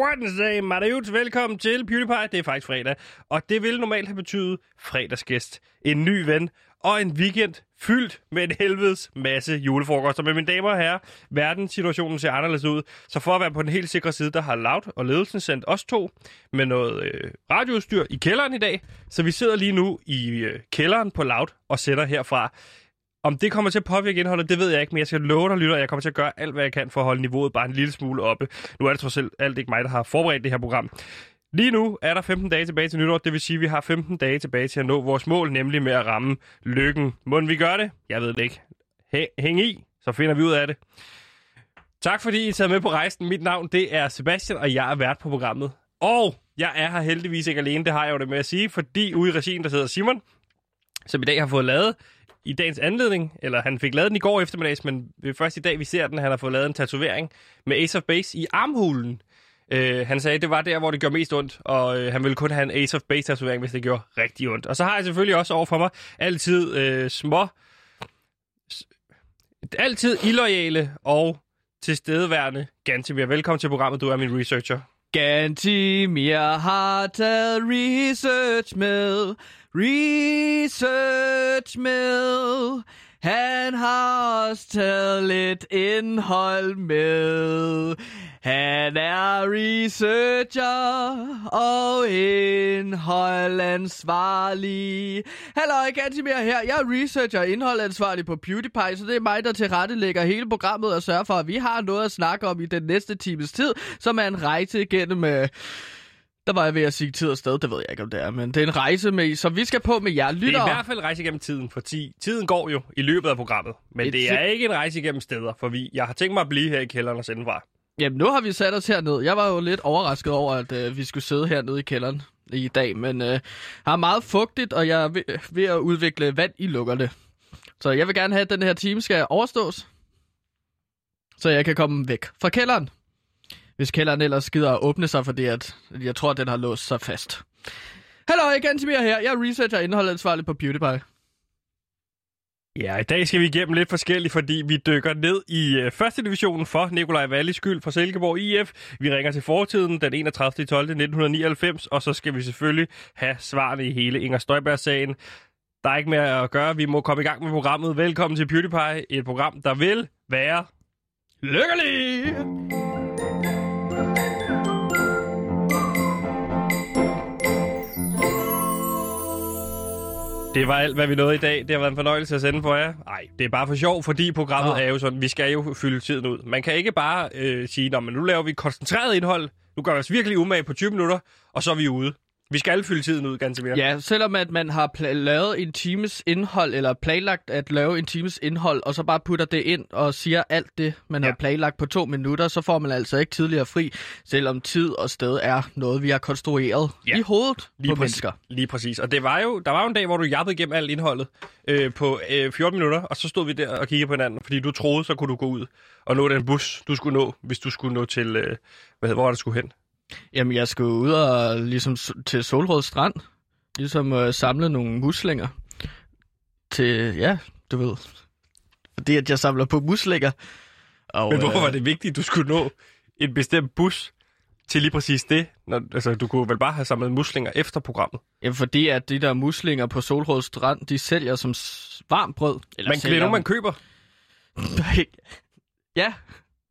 Wednesday, Marius. Velkommen til PewDiePie. Det er faktisk fredag, og det vil normalt have betydet fredagsgæst, en ny ven og en weekend fyldt med en helvedes masse julefrokoster. Men mine damer og herrer, verdenssituationen ser anderledes ud. Så for at være på den helt sikre side, der har Loud og ledelsen sendt os to med noget øh, radioudstyr i kælderen i dag. Så vi sidder lige nu i øh, kælderen på Loud og sætter herfra. Om det kommer til at påvirke indholdet, det ved jeg ikke, men jeg skal love dig, lytter, at jeg kommer til at gøre alt, hvad jeg kan for at holde niveauet bare en lille smule oppe. Nu er det trods alt ikke mig, der har forberedt det her program. Lige nu er der 15 dage tilbage til nytår, det vil sige, at vi har 15 dage tilbage til at nå vores mål, nemlig med at ramme lykken. Må vi gør det? Jeg ved det ikke. Hæng i, så finder vi ud af det. Tak fordi I tager med på rejsen. Mit navn det er Sebastian, og jeg er vært på programmet. Og jeg er her heldigvis ikke alene, det har jeg jo det med at sige, fordi ude i regien, der sidder Simon, som i dag har fået lavet i dagens anledning, eller han fik lavet den i går eftermiddags, men først i dag, vi ser den, han har fået lavet en tatovering med Ace of Base i armhulen. Øh, han sagde, at det var der, hvor det gjorde mest ondt, og øh, han ville kun have en Ace of Base-tatovering, hvis det gjorde rigtig ondt. Og så har jeg selvfølgelig også over for mig altid øh, små, altid illoyale og tilstedeværende Gantemir. Velkommen til programmet, du er min researcher. Gantimir har taget research med, research med. Han har også taget lidt med. Han er researcher og indholdansvarlig. Hallo, Gantimir her. Jeg er researcher og indholdansvarlig på PewDiePie, så det er mig, der tilrettelægger hele programmet og sørger for, at vi har noget at snakke om i den næste times tid, som er en rejse igennem... Øh, der var jeg ved at sige tid og sted, det ved jeg ikke, om det er, men det er en rejse, med, som vi skal på med jer lyttere. Det er i hvert fald en rejse igennem tiden, for ti. tiden går jo i løbet af programmet. Men det, det er ikke en rejse igennem steder, for vi, jeg har tænkt mig at blive her i kælderen og sende fra. Jamen, nu har vi sat os herned. Jeg var jo lidt overrasket over, at øh, vi skulle sidde hernede i kælderen i dag, men øh, har meget fugtigt, og jeg er ved, ved at udvikle vand i lukkerne. Så jeg vil gerne have, at den her time skal overstås, så jeg kan komme væk fra kælderen. Hvis kælderen ellers skider at åbne sig, fordi at, jeg tror, at den har låst sig fast. Hallo, igen til her. Jeg er researcher og indholdansvarlig på PewDiePie. Ja, i dag skal vi igennem lidt forskelligt, fordi vi dykker ned i øh, første divisionen for Nikolaj Wallis skyld for Silkeborg IF. Vi ringer til fortiden den 31. 12. 1999, og så skal vi selvfølgelig have svarene i hele Inger Støjberg-sagen. Der er ikke mere at gøre. Vi må komme i gang med programmet. Velkommen til PewDiePie, et program, der vil være lykkelig! Det var alt, hvad vi nåede i dag. Det har været en fornøjelse at sende for jer. Nej, det er bare for sjov, fordi programmet oh. er jo sådan, vi skal jo fylde tiden ud. Man kan ikke bare øh, sige, men nu laver vi koncentreret indhold. Nu gør vi os virkelig umage på 20 minutter, og så er vi ude. Vi skal alle fylde tiden ud, ganske mere. Ja, selvom at man har lavet en times indhold, eller planlagt at lave en times indhold, og så bare putter det ind og siger alt det, man ja. har planlagt på to minutter, så får man altså ikke tidligere fri, selvom tid og sted er noget, vi har konstrueret ja. i hovedet lige på præcis, mennesker. Lige præcis. Og det var jo, der var jo en dag, hvor du jappede igennem alt indholdet øh, på øh, 14 minutter, og så stod vi der og kiggede på hinanden, fordi du troede, så kunne du gå ud og nå den bus, du skulle nå, hvis du skulle nå til, øh, hvad, hvor var det skulle hen? Jamen, jeg skulle ud og ligesom til Solrød Strand, ligesom øh, samle nogle muslinger til, ja, du ved, fordi at jeg samler på muslinger. Og, Men hvorfor øh, var det vigtigt, at du skulle nå en bestemt bus til lige præcis det? Når, altså, du kunne vel bare have samlet muslinger efter programmet? Jamen, fordi at de der muslinger på Solrød Strand, de sælger som varmt brød. Eller Men det er man køber? ja,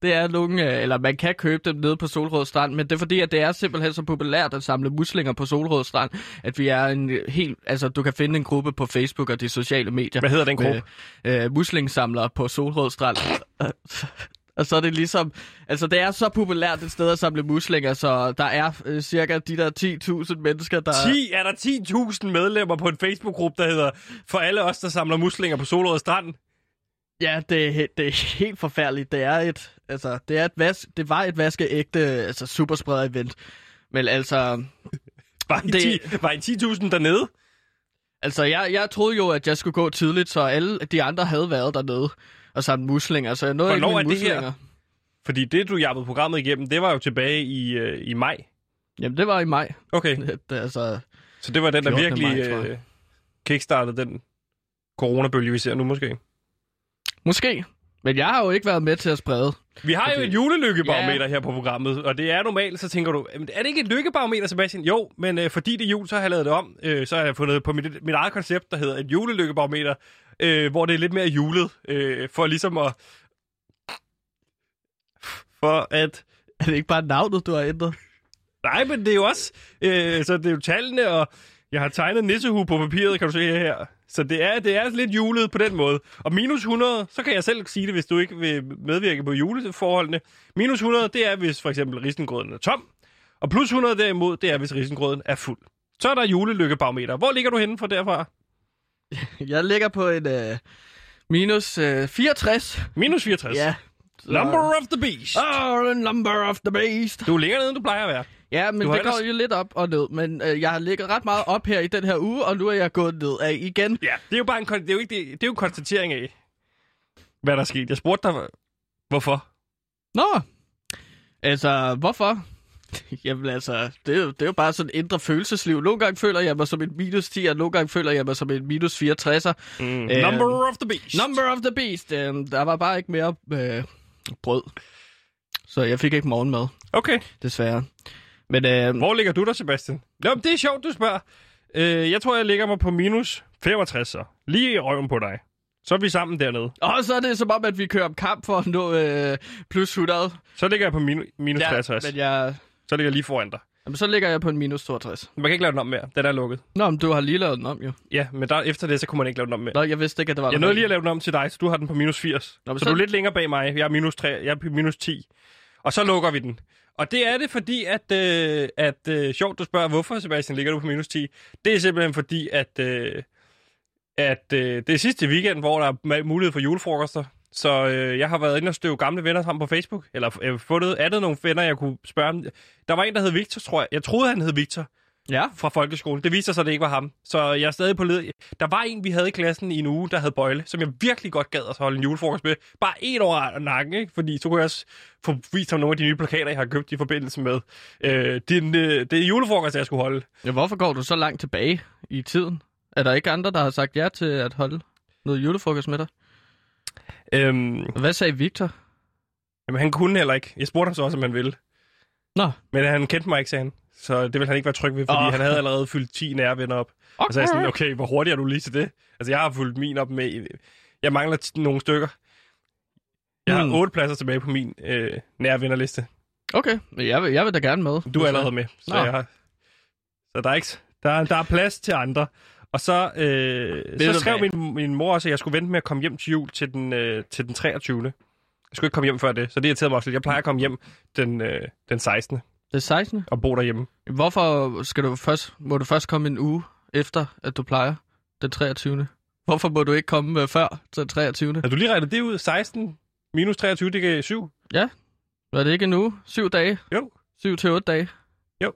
det er nogle, øh, eller man kan købe dem nede på Solrød Strand, men det er fordi, at det er simpelthen så populært at samle muslinger på Solrød Strand, at vi er en helt, altså du kan finde en gruppe på Facebook og de sociale medier. Hvad hedder den gruppe? Med, øh, muslingsamlere på Solrød Strand. Og så er det ligesom, altså det er så populært et sted at samle muslinger, så der er øh, cirka de der 10.000 mennesker, der... 10? Er der 10.000 medlemmer på en Facebook-gruppe, der hedder For alle os, der samler muslinger på Solrød Strand? Ja, det, det er helt forfærdeligt. Det er et, altså, det er et vas, det var et vaskeægte altså, superspreder-event. Men altså... Var I, det, 10, var I 10.000 dernede? Altså, jeg, jeg troede jo, at jeg skulle gå tidligt, så alle de andre havde været dernede og samlet muslinger. Så jeg nåede Hvornår ikke er muslinger. det her? Fordi det, du jappede programmet igennem, det var jo tilbage i, øh, i maj. Jamen, det var i maj. Okay. Det, altså, så det var den, der virkelig maj, øh, kickstartede den coronabølge, vi ser nu måske? Måske. Men jeg har jo ikke været med til at sprede. Vi har jo Fordi- et julelykkebarometer Ja. her på programmet, og det er normalt, så tænker du, "Jamen, er det ikke et lykkebarometer, Sebastian? Jo, men øh, fordi det er jul, så har jeg lavet det om. Øh, så har jeg fundet på mit, mit eget koncept, der hedder et julelykkebarometer, øh, hvor det er lidt mere julet, øh, for ligesom at... For at... Er det ikke bare navnet, du har ændret? Nej, men det er jo også... Øh, så det er jo tallene, og jeg har tegnet nissehue på papiret, kan du se her. Så det er, det er lidt julet på den måde. Og minus 100, så kan jeg selv sige det, hvis du ikke vil medvirke på juleforholdene. Minus 100, det er, hvis for eksempel risengrøden er tom. Og plus 100 derimod, det er, hvis risengrøden er fuld. Så er der julelykkebarometer. Hvor ligger du henne fra derfra? Jeg ligger på en øh, minus øh, 64. Minus 64. Ja. Så- Number of the beast. Oh, the number of the beast. Du er længere nede, du plejer at være. Ja, men det går ellers- jo lidt op og ned. Men øh, jeg har ligget ret meget op her i den her uge, og nu er jeg gået ned af igen. Ja, det er jo bare en, det er jo ikke, det, det er jo en konstatering af, hvad der er sket. Jeg spurgte dig, hvorfor. Nå, altså, hvorfor? Jamen altså, det er, jo, det er jo bare sådan indre følelsesliv. Nogle gange føler jeg mig som en minus 10, og nogle gange føler jeg mig som en minus 64'er. Mm. Øh, Number of the beast. Number of the beast. Øh, der var bare ikke mere øh, brød. Så jeg fik ikke morgenmad, Okay. desværre. Men øh, Hvor ligger du der, Sebastian? Nå, men det er sjovt, du spørger. Øh, jeg tror, jeg ligger mig på minus 65, så. Lige i røven på dig. Så er vi sammen dernede. og så er det som om, at vi kører om kamp for at nå øh, plus 100. Så ligger jeg på minu- minus 63. men jeg, Så ligger jeg lige foran dig. jamen, så ligger jeg på en minus 62. Man kan ikke lave den om mere. Den er lukket. Nå, men du har lige lavet den om, jo. Ja, men der, efter det, så kunne man ikke lave den om mere. Nå, jeg vidste ikke, at det var Jeg nåede lige at lave den om til dig, så du har den på minus 80. Nå, men så, så- du er lidt længere bag mig. Jeg er minus 3, jeg er minus 10. Og så lukker vi den. Og det er det, fordi at, øh, at øh, sjovt, du spørger, hvorfor, Sebastian, ligger du på minus 10? Det er simpelthen fordi, at, øh, at øh, det er sidste weekend, hvor der er mulighed for julefrokoster. Så øh, jeg har været inde og støve gamle venner sammen på Facebook, eller øh, fundet andet nogle venner, jeg kunne spørge om. Der var en, der hed Victor, tror jeg. Jeg troede, han hed Victor Ja. fra folkeskolen. Det viste sig, at det ikke var ham. Så jeg er stadig på led. Der var en, vi havde i klassen i en uge, der hed Bøjle, som jeg virkelig godt gad at holde en julefrokost med. Bare en over nakken, ikke? Fordi så kunne jeg også få vist ham nogle af de nye plakater, jeg har købt i forbindelse med øh, din, øh, det julefrokost, jeg skulle holde. ja. Hvorfor går du så langt tilbage i tiden? Er der ikke andre, der har sagt ja til at holde noget julefrokost med dig? Øhm, Hvad sagde Victor? jamen, han kunne heller ikke. Jeg spurgte ham så også, om han ville. Nå. Men han kendte mig ikke, sagde han. Så det ville han ikke være tryg ved, fordi oh. han havde allerede fyldt 10 nære venner op. Og så er jeg sådan, okay, hvor hurtigt er du lige til det? Altså, jeg har fyldt min op med... Jeg mangler t- nogle stykker. Jeg har Hmm. otte pladser tilbage på min øh, nære vennerliste. Okay, jeg vil, jeg vil da gerne med. Du er allerede med. Så, Nå. jeg har, så der, er ikke, der, er, der er plads til andre. Og så, øh, så skrev min, min mor også, at jeg skulle vente med at komme hjem til jul til den, øh, til den 23. Jeg skulle ikke komme hjem før det, så det irriterede mig også lidt. Jeg plejer at komme hjem den, øh, den 16. Det er 16. og bo derhjemme. Hvorfor skal du først, må du først komme en uge efter, at du plejer den 23. Hvorfor må du ikke komme øh, før den 23. Har du lige regnet det ud? 16 minus 23, det giver 7. Var det ikke en uge? Syv dage? Jo. Syv til otte dage? Jo.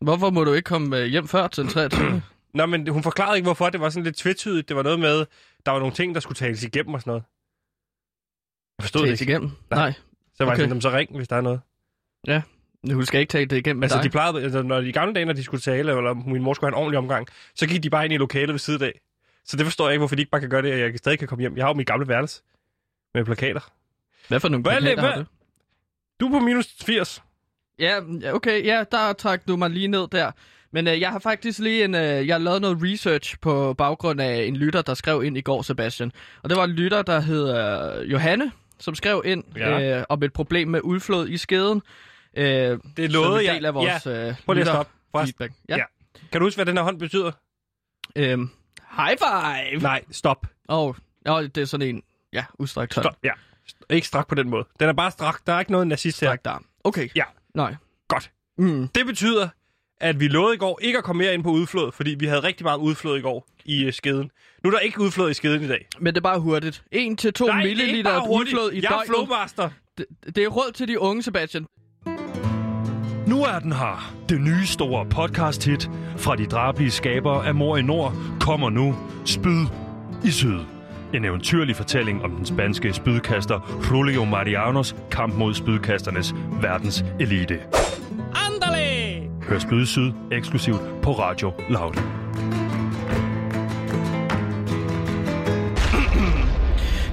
Hvorfor må du ikke komme øh, hjem før til den 23. Nå, men hun forklarede ikke, hvorfor. Det var sådan lidt tvetydigt. Det var noget med, der var nogle ting, der skulle tales igennem og sådan noget. Forstod det ikke. igennem? Nej. Nej. Så var okay. Jeg sådan, "Jamen, så ring, hvis der er noget. Hun skal ikke tale det igennem med Altså, dig. de plejede, altså, når de gamle dage, når de skulle tale, eller min mor skulle have en ordentlig omgang, så gik de bare ind i lokalet ved siden af. Så det forstår jeg ikke, hvorfor de ikke bare kan gøre det, og jeg stadig kan komme hjem. Jeg har jo mit gamle værelse med plakater. Hvad for nogle Hvad er plakater har du? Du er på minus 80. Ja, ja, okay, ja, der trak du mig lige ned der. Men øh, jeg har faktisk lige en, øh, jeg har lavet noget research på baggrund af en lytter, der skrev ind i går, Sebastian. Og det var en lytter, der hed øh, Johanne, som skrev ind Ja. øh, om et problem med udflod i skeden. Øh, Det er en noget, del jeg... af vores øh, Prøv lige at stoppe. Feedback. Ja. Ja. Kan du huske, hvad den her hånd betyder? Øhm, high five! Nej, stop. Åh, oh, det er sådan en, ja, udstrakt hånd. stop. Ja. Ikke strak på den måde. Den er bare strak. Der er ikke noget nazist her. Strakt arm. Okay. Ja. Nej. Godt. Mm. Det betyder, at vi lovede i går ikke at komme mere ind på udflod, fordi vi havde rigtig meget udflod i går i øh, skeden. Nu er der ikke udflod i skeden i dag. Men det er bare hurtigt. 1-2 Nej, det er ikke milliliter bare hurtigt. udflod i Jeg er døgnet. flowmaster. Det, det er råd til de unge, Sebastian. Nu er den her. Det nye store podcast-hit fra de drabelige skabere af Mor i Nord kommer nu. Spyd i Syd. En eventyrlig fortælling om den spanske spydkaster Julio Marianos kamp mod spydkasternes verdens elite. Andale! Hør Spyd Syd eksklusivt på Radio Loud.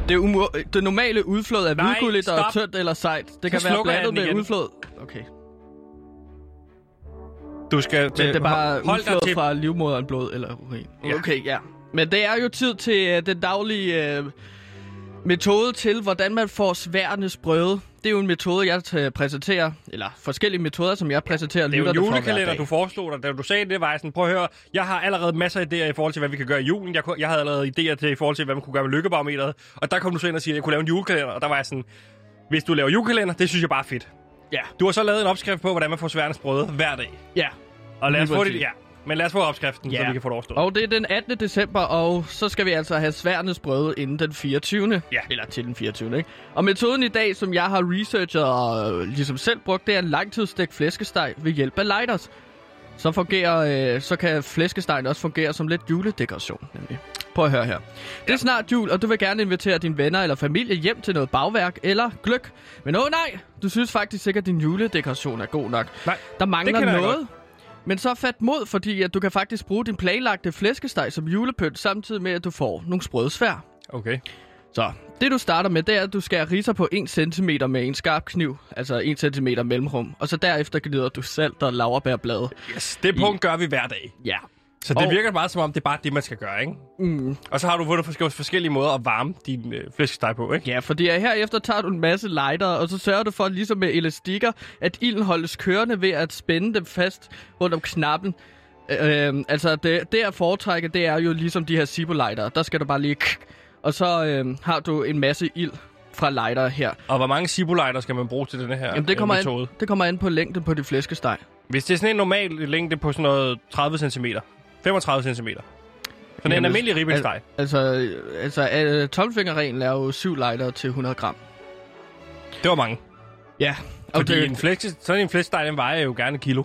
Det, er umo- det normale udflod er Nej, hvidgulligt og stop. tyndt eller sejt. Det kan være slukker jeg blandet den med igen. udflod. Okay. Du skal... Det, det er bare hold dig udflod til... fra livmoderen, blod eller urin. Ja. Okay, ja. Men det er jo tid til uh, den daglige uh, metode til, hvordan man får sværene brøde. Det er jo en metode, jeg præsenterer, eller forskellige metoder, som jeg præsenterer Det er jo en julekalender, du foreslog dig. Da du sagde det, var jeg sådan, prøv at høre, jeg har allerede masser af idéer i forhold til, hvad vi kan gøre i julen. Jeg, jeg havde allerede idéer til, i forhold til, hvad man kunne gøre med lykkebarometeret. Og der kom du så ind og siger, at jeg kunne lave en julekalender. Og der var jeg sådan, hvis du laver julekalender, det synes jeg bare er fedt. Ja, Du har så lavet en opskrift på, hvordan man får sværnes brøde hver dag. ja. Og lad os få det, ja. Men lad os få opskriften, Ja. så vi kan få det overstået. Og det er den 18. december, og så skal vi altså have sværnes brøde inden den 24. Ja. Eller til den 24. Ikke? Og metoden i dag, som jeg har researchet og øh, ligesom selv brugt, det er en langtidsstegt flæskesteg ved hjælp af lighters. Så, fungerer, øh, så kan flæskestegen også fungere som lidt juledekoration, nemlig. Prøv at høre her. Det er snart jul, og du vil gerne invitere dine venner eller familie hjem til noget bagværk eller gløk. Men åh nej, du synes faktisk ikke, at din juledekoration er god nok. Nej, Der mangler noget. Men så fat mod, fordi at du kan faktisk bruge din planlagte flæskesteg som julepynt, samtidig med, at du får nogle sprøde svær. Okay. Så det du starter med, det er, at du skærer riser på 1 cm med en skarp kniv, altså 1 cm mellemrum. Og så derefter glider du salt og laverbærblade. Yes, det punkt gør vi hver dag. Ja. Så det Og- virker meget som om, det er bare det, man skal gøre, ikke? Mm. Og så har du fundet forskellige, måder at varme din øh, flæskesteg på, ikke? Ja, fordi herefter tager du en masse lighter, og så sørger du for, ligesom med elastikker, at ilden holdes kørende ved at spænde dem fast rundt om knappen. Øh, altså, det, det at foretrække, det er jo ligesom de her Zippo-lighter. Der skal du bare lige... Og så øh, har du en masse ild fra lighter her. Og hvor mange sibulejder skal man bruge til den her Jamen, det kommer, øh, metode? an, det kommer an på længden på de flæskesteg. Hvis det er sådan en normal længde på sådan noget 30 cm, 35 cm, sådan en Jamen, almindelig ribbelsteg, Altså, øh, altså øh, tommelfingerreglen er jo 7 lighter til 100 gram. det var mange. Ja. Og Fordi det, en flæsk, sådan en flæskesteg, den vejer jo gerne kilo.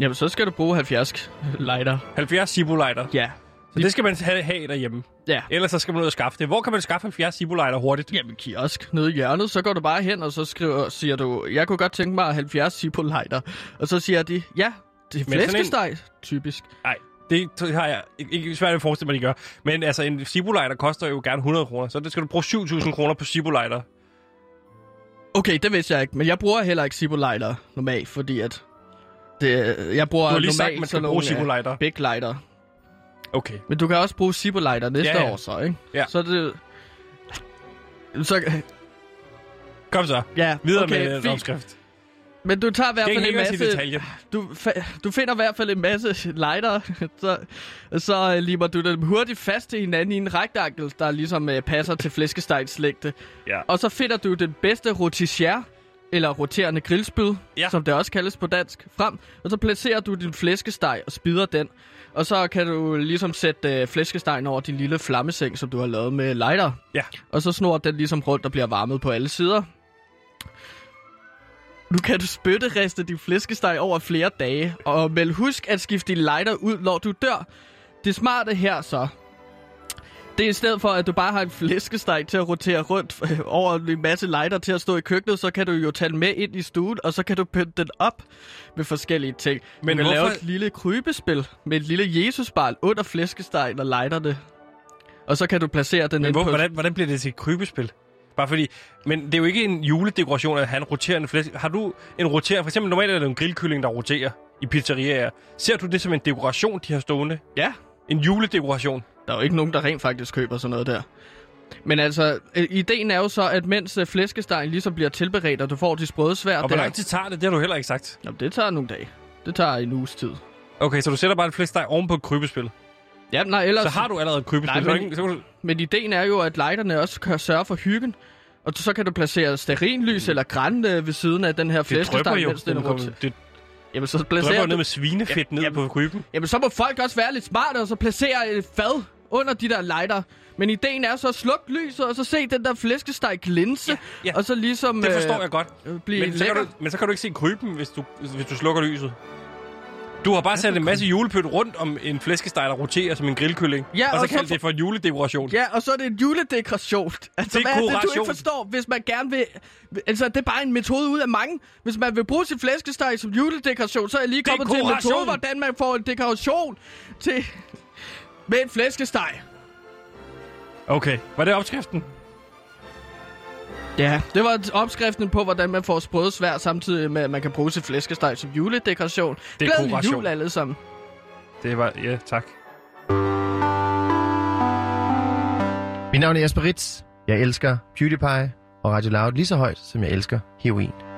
jamen, så skal du bruge 70 lighter. 70 sibulejder. Ja. Så det skal man have, have derhjemme. Ja. Ellers så skal man ud og skaffe det. Hvor kan man skaffe 70 sibulejder hurtigt? Jamen, kiosk nede i hjørnet, så går du bare hen, og så skriver, siger du, jeg kunne godt tænke mig 70 Zippo lighter. Og så siger de, ja, det er flæskesteg, typisk. Nej, det har jeg ikke, svært at forestille mig, de gør. Men altså, en sibulejder koster jo gerne 100 kroner. Så det skal du bruge 7.000 kroner på sibulejder. Okay, det vidste jeg ikke, men jeg bruger heller ikke lighter normalt, fordi at det, jeg bruger Du har lige normalt sagt, man skal bruge Zippo øh. Big lighter. Okay. Men du kan også bruge lighter næste Ja, ja. år så, ikke? Ja. Så det... Så, Kom så. ja, Videre okay, med en fint. Men du tager i hvert fald en masse... Du, du finder i hvert fald en masse lighter, så, så øh, limer du dem hurtigt fast til hinanden i en rektankel, der ligesom øh, passer til flæskestegslængde. Ja. Og så finder du den bedste rotichier, eller roterende grillspyd, Ja. som det også kaldes på dansk, frem. Og så placerer du din flæskesteg og spider den. Og så kan du ligesom sætte øh, flæskestegen over din lille flammeseng, som du har lavet med lighter. Ja. Og så snor den ligesom rundt og bliver varmet på alle sider. Nu kan du spytteriste din flæskesteg over flere dage, og men husk at skifte din lighter ud, når du dør. Det smarte her så, det er i stedet for, at du bare har en flæskesteg til at rotere rundt øh, over en masse lighter til at stå i køkkenet, så kan du jo tage den med ind i stuen, og så kan du pynte den op med forskellige ting. Men Men du kan hvorfor- lave et lille krybespil med et lille Jesusbarn under flæskestegen og lighterne. Og så kan du placere den Men ind hvor, på... hvordan, hvordan bliver det til et krybespil? Bare fordi... Men det er jo ikke en juledekoration at have en roterende flæsk. Har du en roterende... For eksempel normalt er det en grillkylling, der roterer i pizzeriaer. Ser du det som en dekoration, de har stående? Ja, En juledekoration? der er jo ikke nogen, der rent faktisk køber sådan noget der. Men altså, øh, ideen er jo så, at mens øh, flæskestegen ligesom bliver tilberedt, og du får de sprøde svær Og hvor lang tid tager det? Det har du heller ikke sagt. Jamen, det tager nogle dage. Det tager en uges tid. Okay, så du sætter bare en flæskesteg oven på et krybespil. Ja, nej, ellers... Så har du allerede krybespil. Nej, men- ikke, så kan Men ideen er jo, at lighterne også kan sørge for hyggen. Og så kan du placere stearinlys eller græn øh, ved siden af den her jo. mens den er rundt. det Jamen, så placerer du... med svinefedt ned Jamen- på kryben. Jamen, så må folk også være lidt smarte, og så placere et fad under de der lighter. Men ideen er så at slukke lyset, og så se den der flæskesteg glinse, Ja, ja. og så ligesom... Det forstår jeg godt. øh, blive Men så, kan lækker. du, men så kan du ikke se kryben, hvis du, hvis du slukker lyset. Du har bare sat en masse julepynt rundt om en flæskesteg, der roterer som en grillkylling. Ja, og så og så kaldt for- det for en juledekoration. Ja, og så er det en juledekoration. Altså, hvad er det, du Dekoration. ikke forstår, hvis man gerne vil... Altså, det er bare en metode ud af mange. Hvis man vil bruge sin flæskesteg som juledekoration, så er jeg lige kommet til en Dekoration. metode, hvordan man får en dekoration til... Med en flæskesteg. Okay, var det opskriften? Ja, det var opskriften på, hvordan man får sprøde svær, samtidig med, at man kan bruge sit flæskesteg som juledekoration. Glædelig Dekoration. jul alle sammen. Det var, ja, tak. Mit navn er Jesper Ritz. Jeg elsker PewDiePie og Radio Loud lige så højt, som jeg elsker heroin.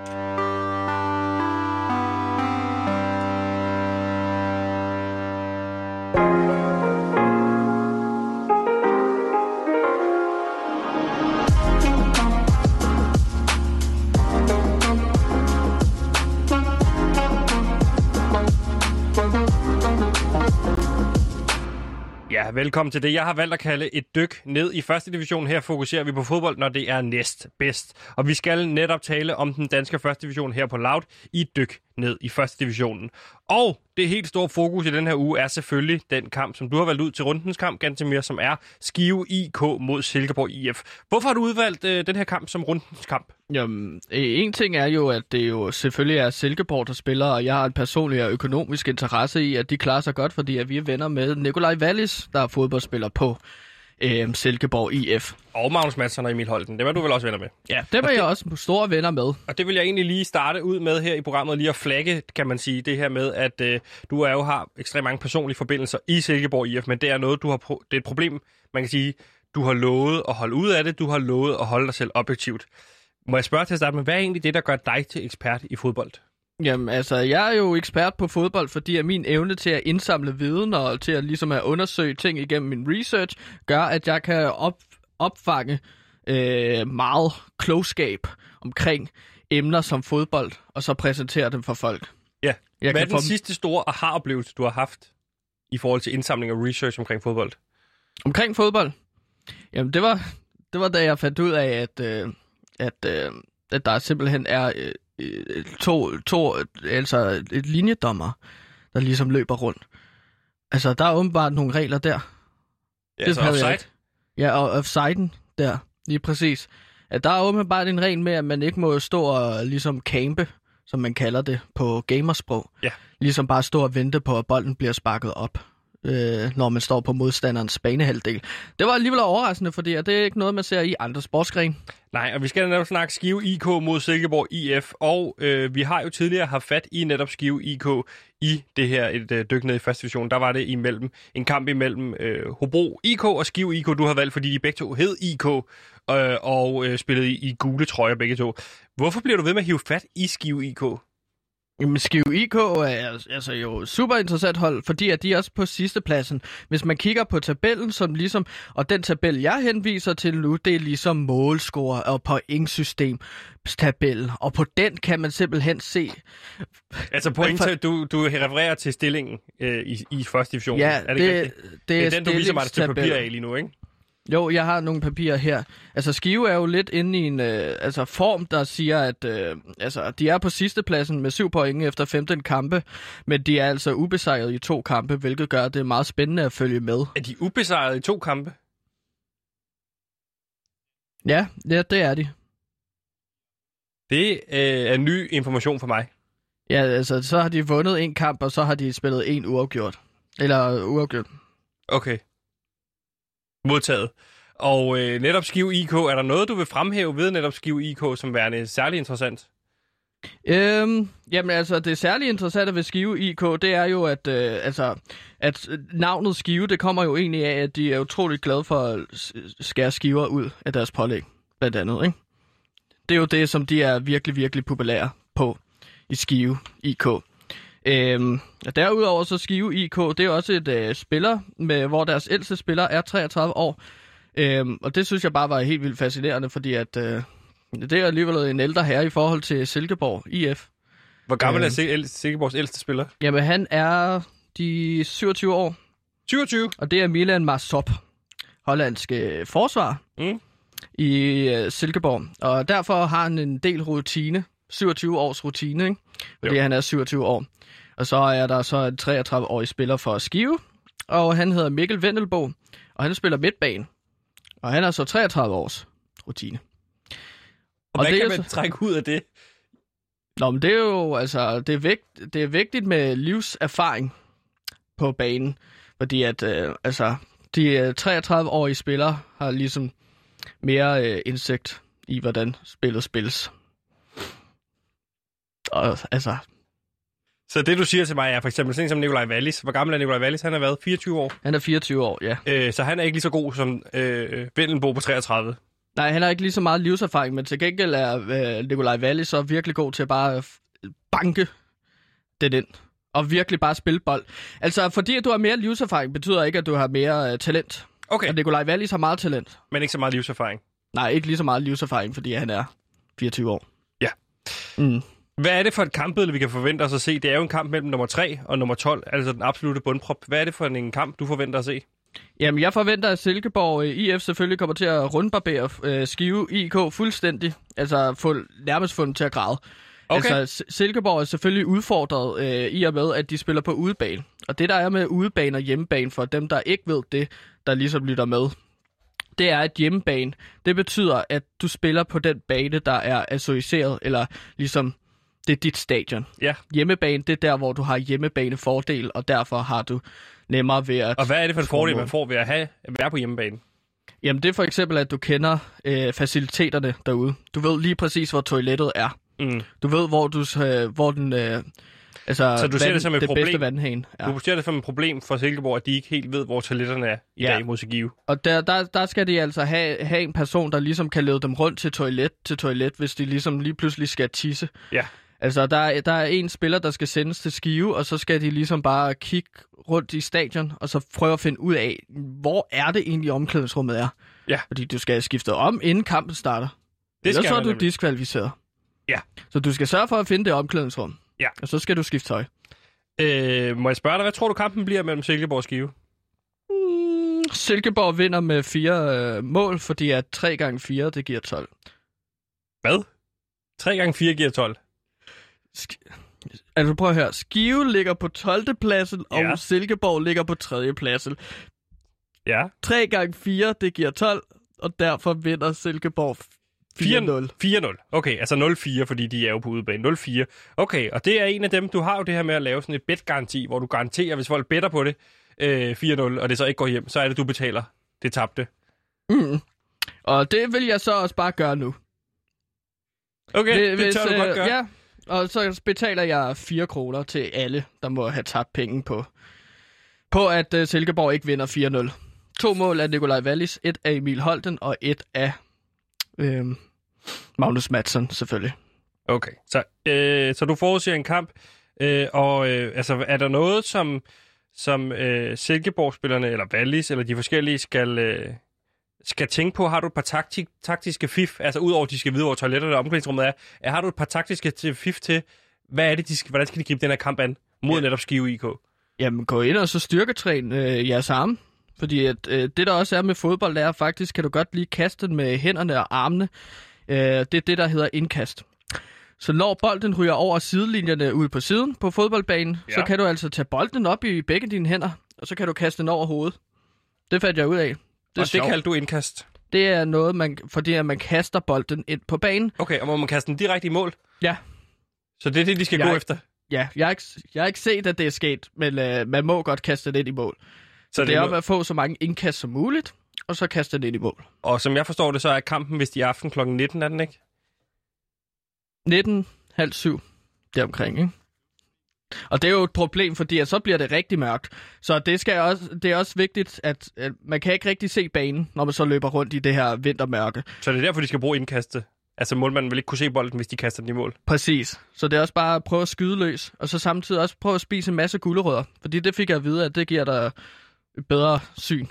Velkommen til det. Jeg har valgt at kalde et dyk ned i første division. Her fokuserer vi på fodbold, når det er næst bedst. Og vi skal netop tale om den danske første division her på Loud i et dyk ned i første divisionen. Og det helt store fokus i den her uge er selvfølgelig den kamp, som du har valgt ud til rundens kamp, Gantemir, som er Skive IK mod Silkeborg IF. Hvorfor har du udvalgt øh, den her kamp som rundens kamp? Jamen, øh, en ting er jo, at det jo selvfølgelig er Silkeborg, der spiller, og jeg har en personlig og økonomisk interesse i, at de klarer sig godt, fordi at vi er venner med Nikolaj Wallis, der er fodboldspiller på øh, Silkeborg IF. Og Magnus Madsen og Emil Holten. Det var du vel også venner med. Ja, dem er jeg også store venner med. Og det vil jeg egentlig lige starte ud med her i programmet, lige at flagge, kan man sige, det her med, at øh, du er jo har ekstremt mange personlige forbindelser i Silkeborg IF, men det er noget, du har pro- det er et problem, man kan sige, du har lovet at holde ud af det, du har lovet at holde dig selv objektivt. Må jeg spørge til at starte med, hvad er egentlig det, der gør dig til ekspert i fodbold? Jamen, altså, jeg er jo ekspert på fodbold, fordi at min evne til at indsamle viden og til at ligesom at undersøge ting igennem min research, gør, at jeg kan op, opfange øh, meget klogskab omkring emner som fodbold, og så præsentere dem for folk. Ja. Jeg Hvad er den få... sidste store aha-oplevelse, du har haft i forhold til indsamling og research omkring fodbold? Omkring fodbold? Jamen, det var, det var da jeg fandt ud af, at, øh, at, øh, at der simpelthen er øh, to, to, altså et linjedommer, der ligesom løber rundt. Altså, der er åbenbart nogle regler der. Ja, Det altså havde jeg offside? Ja, og offsiden der, lige præcis. At der er åbenbart en regel med, at man ikke må stå og ligesom campe, som man kalder det på gamersprog. Ja. Ligesom bare stå og vente på, at bolden bliver sparket op, øh, når man står på modstanderens banehalvdel. Det var alligevel overraskende, fordi det er ikke noget, man ser i andre sportsgrene. Nej, og vi skal netop snakke Skive IK mod Silkeborg IF, og øh, vi har jo tidligere haft fat i netop Skive IK i det her et øh, dyk ned i første division. Der var det imellem en kamp imellem øh, Hobro IK og Skive IK, du har valgt, fordi de begge to hed IK øh, og øh, spillede i, i gule trøjer begge to. Hvorfor bliver du ved med at hive fat i Skive IK? Jamen, Skive IK er altså jo super interessant hold, fordi at de er også på sidste pladsen. Hvis man kigger på tabellen, som ligesom, og den tabel, jeg henviser til nu, det er ligesom målscore og pointsystem tabellen, og på den kan man simpelthen se, Altså point, du, du refererer til stillingen øh, i, i første division. ja, er det, det, det, det er den, du ligesom har til papir af lige nu, ikke? Jo, jeg har nogle papirer her. Altså, Skive er jo lidt inde i en øh, altså, form, der siger, at øh, altså, de er på sidste pladsen med 7 point efter 15 kampe, men de er altså ubesejret i to kampe, hvilket gør, det meget spændende at følge med. Er de ubesejret i to kampe? Ja, ja det er de. Det øh, er ny information for mig. Ja, altså, så har de vundet en kamp, og så har de spillet en uafgjort. Eller uafgjort. Okay. Modtaget. Og øh, netop Skive IK, er der noget, du vil fremhæve ved netop Skive IK som værende særlig interessant? Øhm, jamen altså, det særligt interessante ved Skive IK, det er jo, at, øh, altså, at øh, navnet Skive, det kommer jo egentlig af, at de er utroligt glade for at skære skiver ud af deres pålæg, blandt andet, ikke? Det er jo det, som de er virkelig, virkelig populære på i Skive IK. Øhm, og derudover så Skive IK, det er også et øh, spiller, med, hvor deres ældste spiller er 33 år. Øhm, og det synes jeg bare var helt vildt fascinerende, fordi at, øh, det er alligevel en ældre herre i forhold til Silkeborg IF. Hvor gammel Øh. er Sil- Silkeborgs ældste spiller? Jamen, han er de 27 år, 27. og det er Milan Marsop, hollandsk øh, forsvar Mm. i øh, Silkeborg. Og derfor har han en del rutine, 27 års rutine, ikke? fordi Jo. han er 27 år. Og så er der så en 33-årig spiller for Skive, og han hedder Mikkel Vendelbo, og han spiller midtbane. Og han er så 33 års rutine. Og, Og hvad det kan er man så- trække ud af det? Nå, men det er jo, altså, det er, vigt, det er vigtigt med livserfaring på banen. Fordi at, øh, altså, De øh, 33-årige spillere har ligesom mere øh, indsigt i, hvordan spillet spilles. Og altså, Så det, du siger til mig, er for eksempel sådan som Nikolaj Wallis. Hvor gammel er Nikolaj Wallis? Han har været 24 år. han er 24 år, ja. Øh, så han er ikke lige så god som øh, Vendelbo på 33. Nej, han har ikke lige så meget livserfaring, men til gengæld er øh, Nikolaj Wallis så virkelig god til bare at f- banke den ind. Og virkelig bare spille bold. Altså, fordi at du har mere livserfaring, betyder ikke, at du har mere øh, talent. Okay, Og Nikolaj Wallis har meget talent. men ikke så meget livserfaring. Nej, ikke lige så meget livserfaring, fordi han er 24 år. Ja. Mm. Hvad er det for et kampbillede, vi kan forvente os at se? Det er jo en kamp mellem nummer 3 og nummer 12, altså den absolute bundprop. Hvad er det for en kamp, du forventer at se? Jamen, jeg forventer, at Silkeborg øh, IF selvfølgelig kommer til at rundbarbere øh, Skive IK fuldstændig. Altså, få, nærmest få dem til at græde. Okay. Altså, Silkeborg er selvfølgelig udfordret øh, i og med, at de spiller på udebane. Og det, der er med udebane og hjemmebane, for dem, der ikke ved det, der ligesom lytter med, det er, at hjemmebane, det betyder, at du spiller på den bane, der er associeret, eller ligesom, det er dit stadion. Ja. Hjemmebane, det er der, hvor du har hjemmebanefordel, og derfor har du nemmere ved at... Og hvad er det for en fordel, man får ved at have, at være på hjemmebane? Jamen, det er for eksempel, at du kender øh, faciliteterne derude. Du ved lige præcis, hvor toilettet er. Mm. Du ved, hvor, du, øh, hvor den... Øh, altså, Så du ser det som et det problem? bedste vandhane. Ja. Du ser det som et problem for Silkeborg, at de ikke helt ved, hvor toiletterne er i Ja. dag mod Skive. Og der, der, der skal de altså have, have en person, der ligesom kan lede dem rundt til toilet til toilet, hvis de ligesom lige pludselig skal tisse. Ja. Altså, der, er- der er en spiller, der skal sendes til Skive, og så skal de ligesom bare kigge rundt i stadion, og så prøve at finde ud af, hvor er det egentlig omklædningsrummet er. Ja. Fordi du skal skifte om, inden kampen starter. Det Ellers skal så er du nemlig. diskvalificeret. Ja. Så du skal sørge for at finde det omklædningsrum. Ja. Og så skal du skifte tøj. Øh, må jeg spørge dig, hvad tror du kampen bliver mellem Silkeborg og Skive? Mm, Silkeborg vinder med fire øh, mål, fordi at 3 gange 4 det giver 12. Hvad? 3 gange 4 giver 12. Altså prøv at høre. Skive ligger på 12. pladsen, og Ja. Silkeborg ligger på 3. pladsen. Ja. 3 gange 4 det giver 12, og derfor vinder Silkeborg 4-0. 4-0. Okay, altså 0-4, fordi de er jo på udebane. 0-4. Okay, og det er en af dem, du har jo det her med at lave sådan et bet-garanti, hvor du garanterer, hvis folk better på det, øh, 4-0, og det så ikke går hjem, så er det, du betaler det tabte. Mm. Og det vil jeg så også bare gøre nu. Okay, det, Hvis, det tør du øh, godt gøre. Ja, og så betaler jeg 4 kroner til alle, der må have tabt penge på, på at uh, Silkeborg ikke vinder 4-0. To mål af Nikolaj Wallis, et af Emil Holten og et af øh, Magnus Madsen selvfølgelig. Okay, så, øh, så du forudser en kamp, øh, og øh, altså, er der noget, som, som øh, Silkeborg-spillerne, eller Wallis, eller de forskellige, skal, øh, skal tænke på? Har du et par taktik, taktiske fif, altså udover at de skal vide, hvor toiletterne og omklædningsrummet er, er, har du et par taktiske fif til, hvad er det, de skal, hvordan skal de gribe den her kamp an mod ja. netop Skive IK? Jamen gå ind og så styrketræn øh, jeres arme. Fordi at, øh, det der også er med fodbold, er faktisk, kan du godt lige kaste den med hænderne og armene. Øh, det er det, der hedder indkast. Så når bolden ryger over sidelinjerne ud på siden på fodboldbanen, ja. så kan du altså tage bolden op i begge dine hænder, og så kan du kaste den over hovedet. Det fandt jeg ud af. Det Det, det sjovt. kaldte du indkast. det er noget, man, fordi at man kaster bolden ind på banen. Okay, og må man kaste den direkte i mål? Ja. Så det er det, de skal Jeg- gå efter? Ja, jeg har ikke, jeg har ikke set, at det er sket, men øh, man må godt kaste den ind i mål. Så Det er om at få så mange indkast som muligt, og så kaste den ind i mål. Og som jeg forstår det, så er kampen vist i aften kl. 19, er den ikke? 19, halv syv, deromkring, ikke? Og det er jo et problem, fordi at så bliver det rigtig mørkt. Så det, skal også, det er også vigtigt, at, at man kan ikke rigtig se banen, når man så løber rundt i det her vintermørke. Så det er derfor, de skal bruge indkastet. Altså målmanden vil ikke kunne se bolden, hvis de kaster den i mål. Præcis. Så det er også bare at prøve at skyde løs, og så samtidig også prøve at spise en masse gulerødder. Fordi det fik jeg at vide, at det giver dig et bedre syn.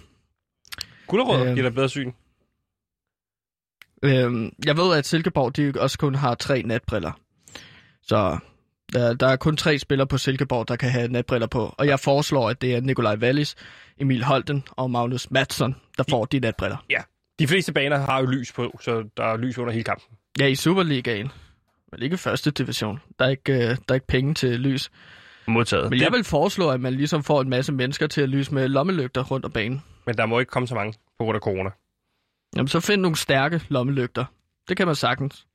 Gulerødder Øhm. giver dig bedre syn. Øhm, jeg ved, at Silkeborg de også kun har tre natbriller. Så der, der er kun tre spillere på Silkeborg, der kan have natbriller på. Og jeg foreslår, at det er Nikolaj Wallis, Emil Holten og Magnus Madsen, der får de natbriller. De fleste baner har jo lys på, så der er lys under hele kampen. Ja, i Superligaen. Men ikke første division. Der er ikke, øh, der er ikke penge til lys. Modtaget. Men jeg vil foreslå, at man ligesom får en masse mennesker til at lyse med lommelygter rundt om banen. Men der må ikke komme så mange på grund af corona. Jamen, så find nogle stærke lommelygter. Det kan man sagtens.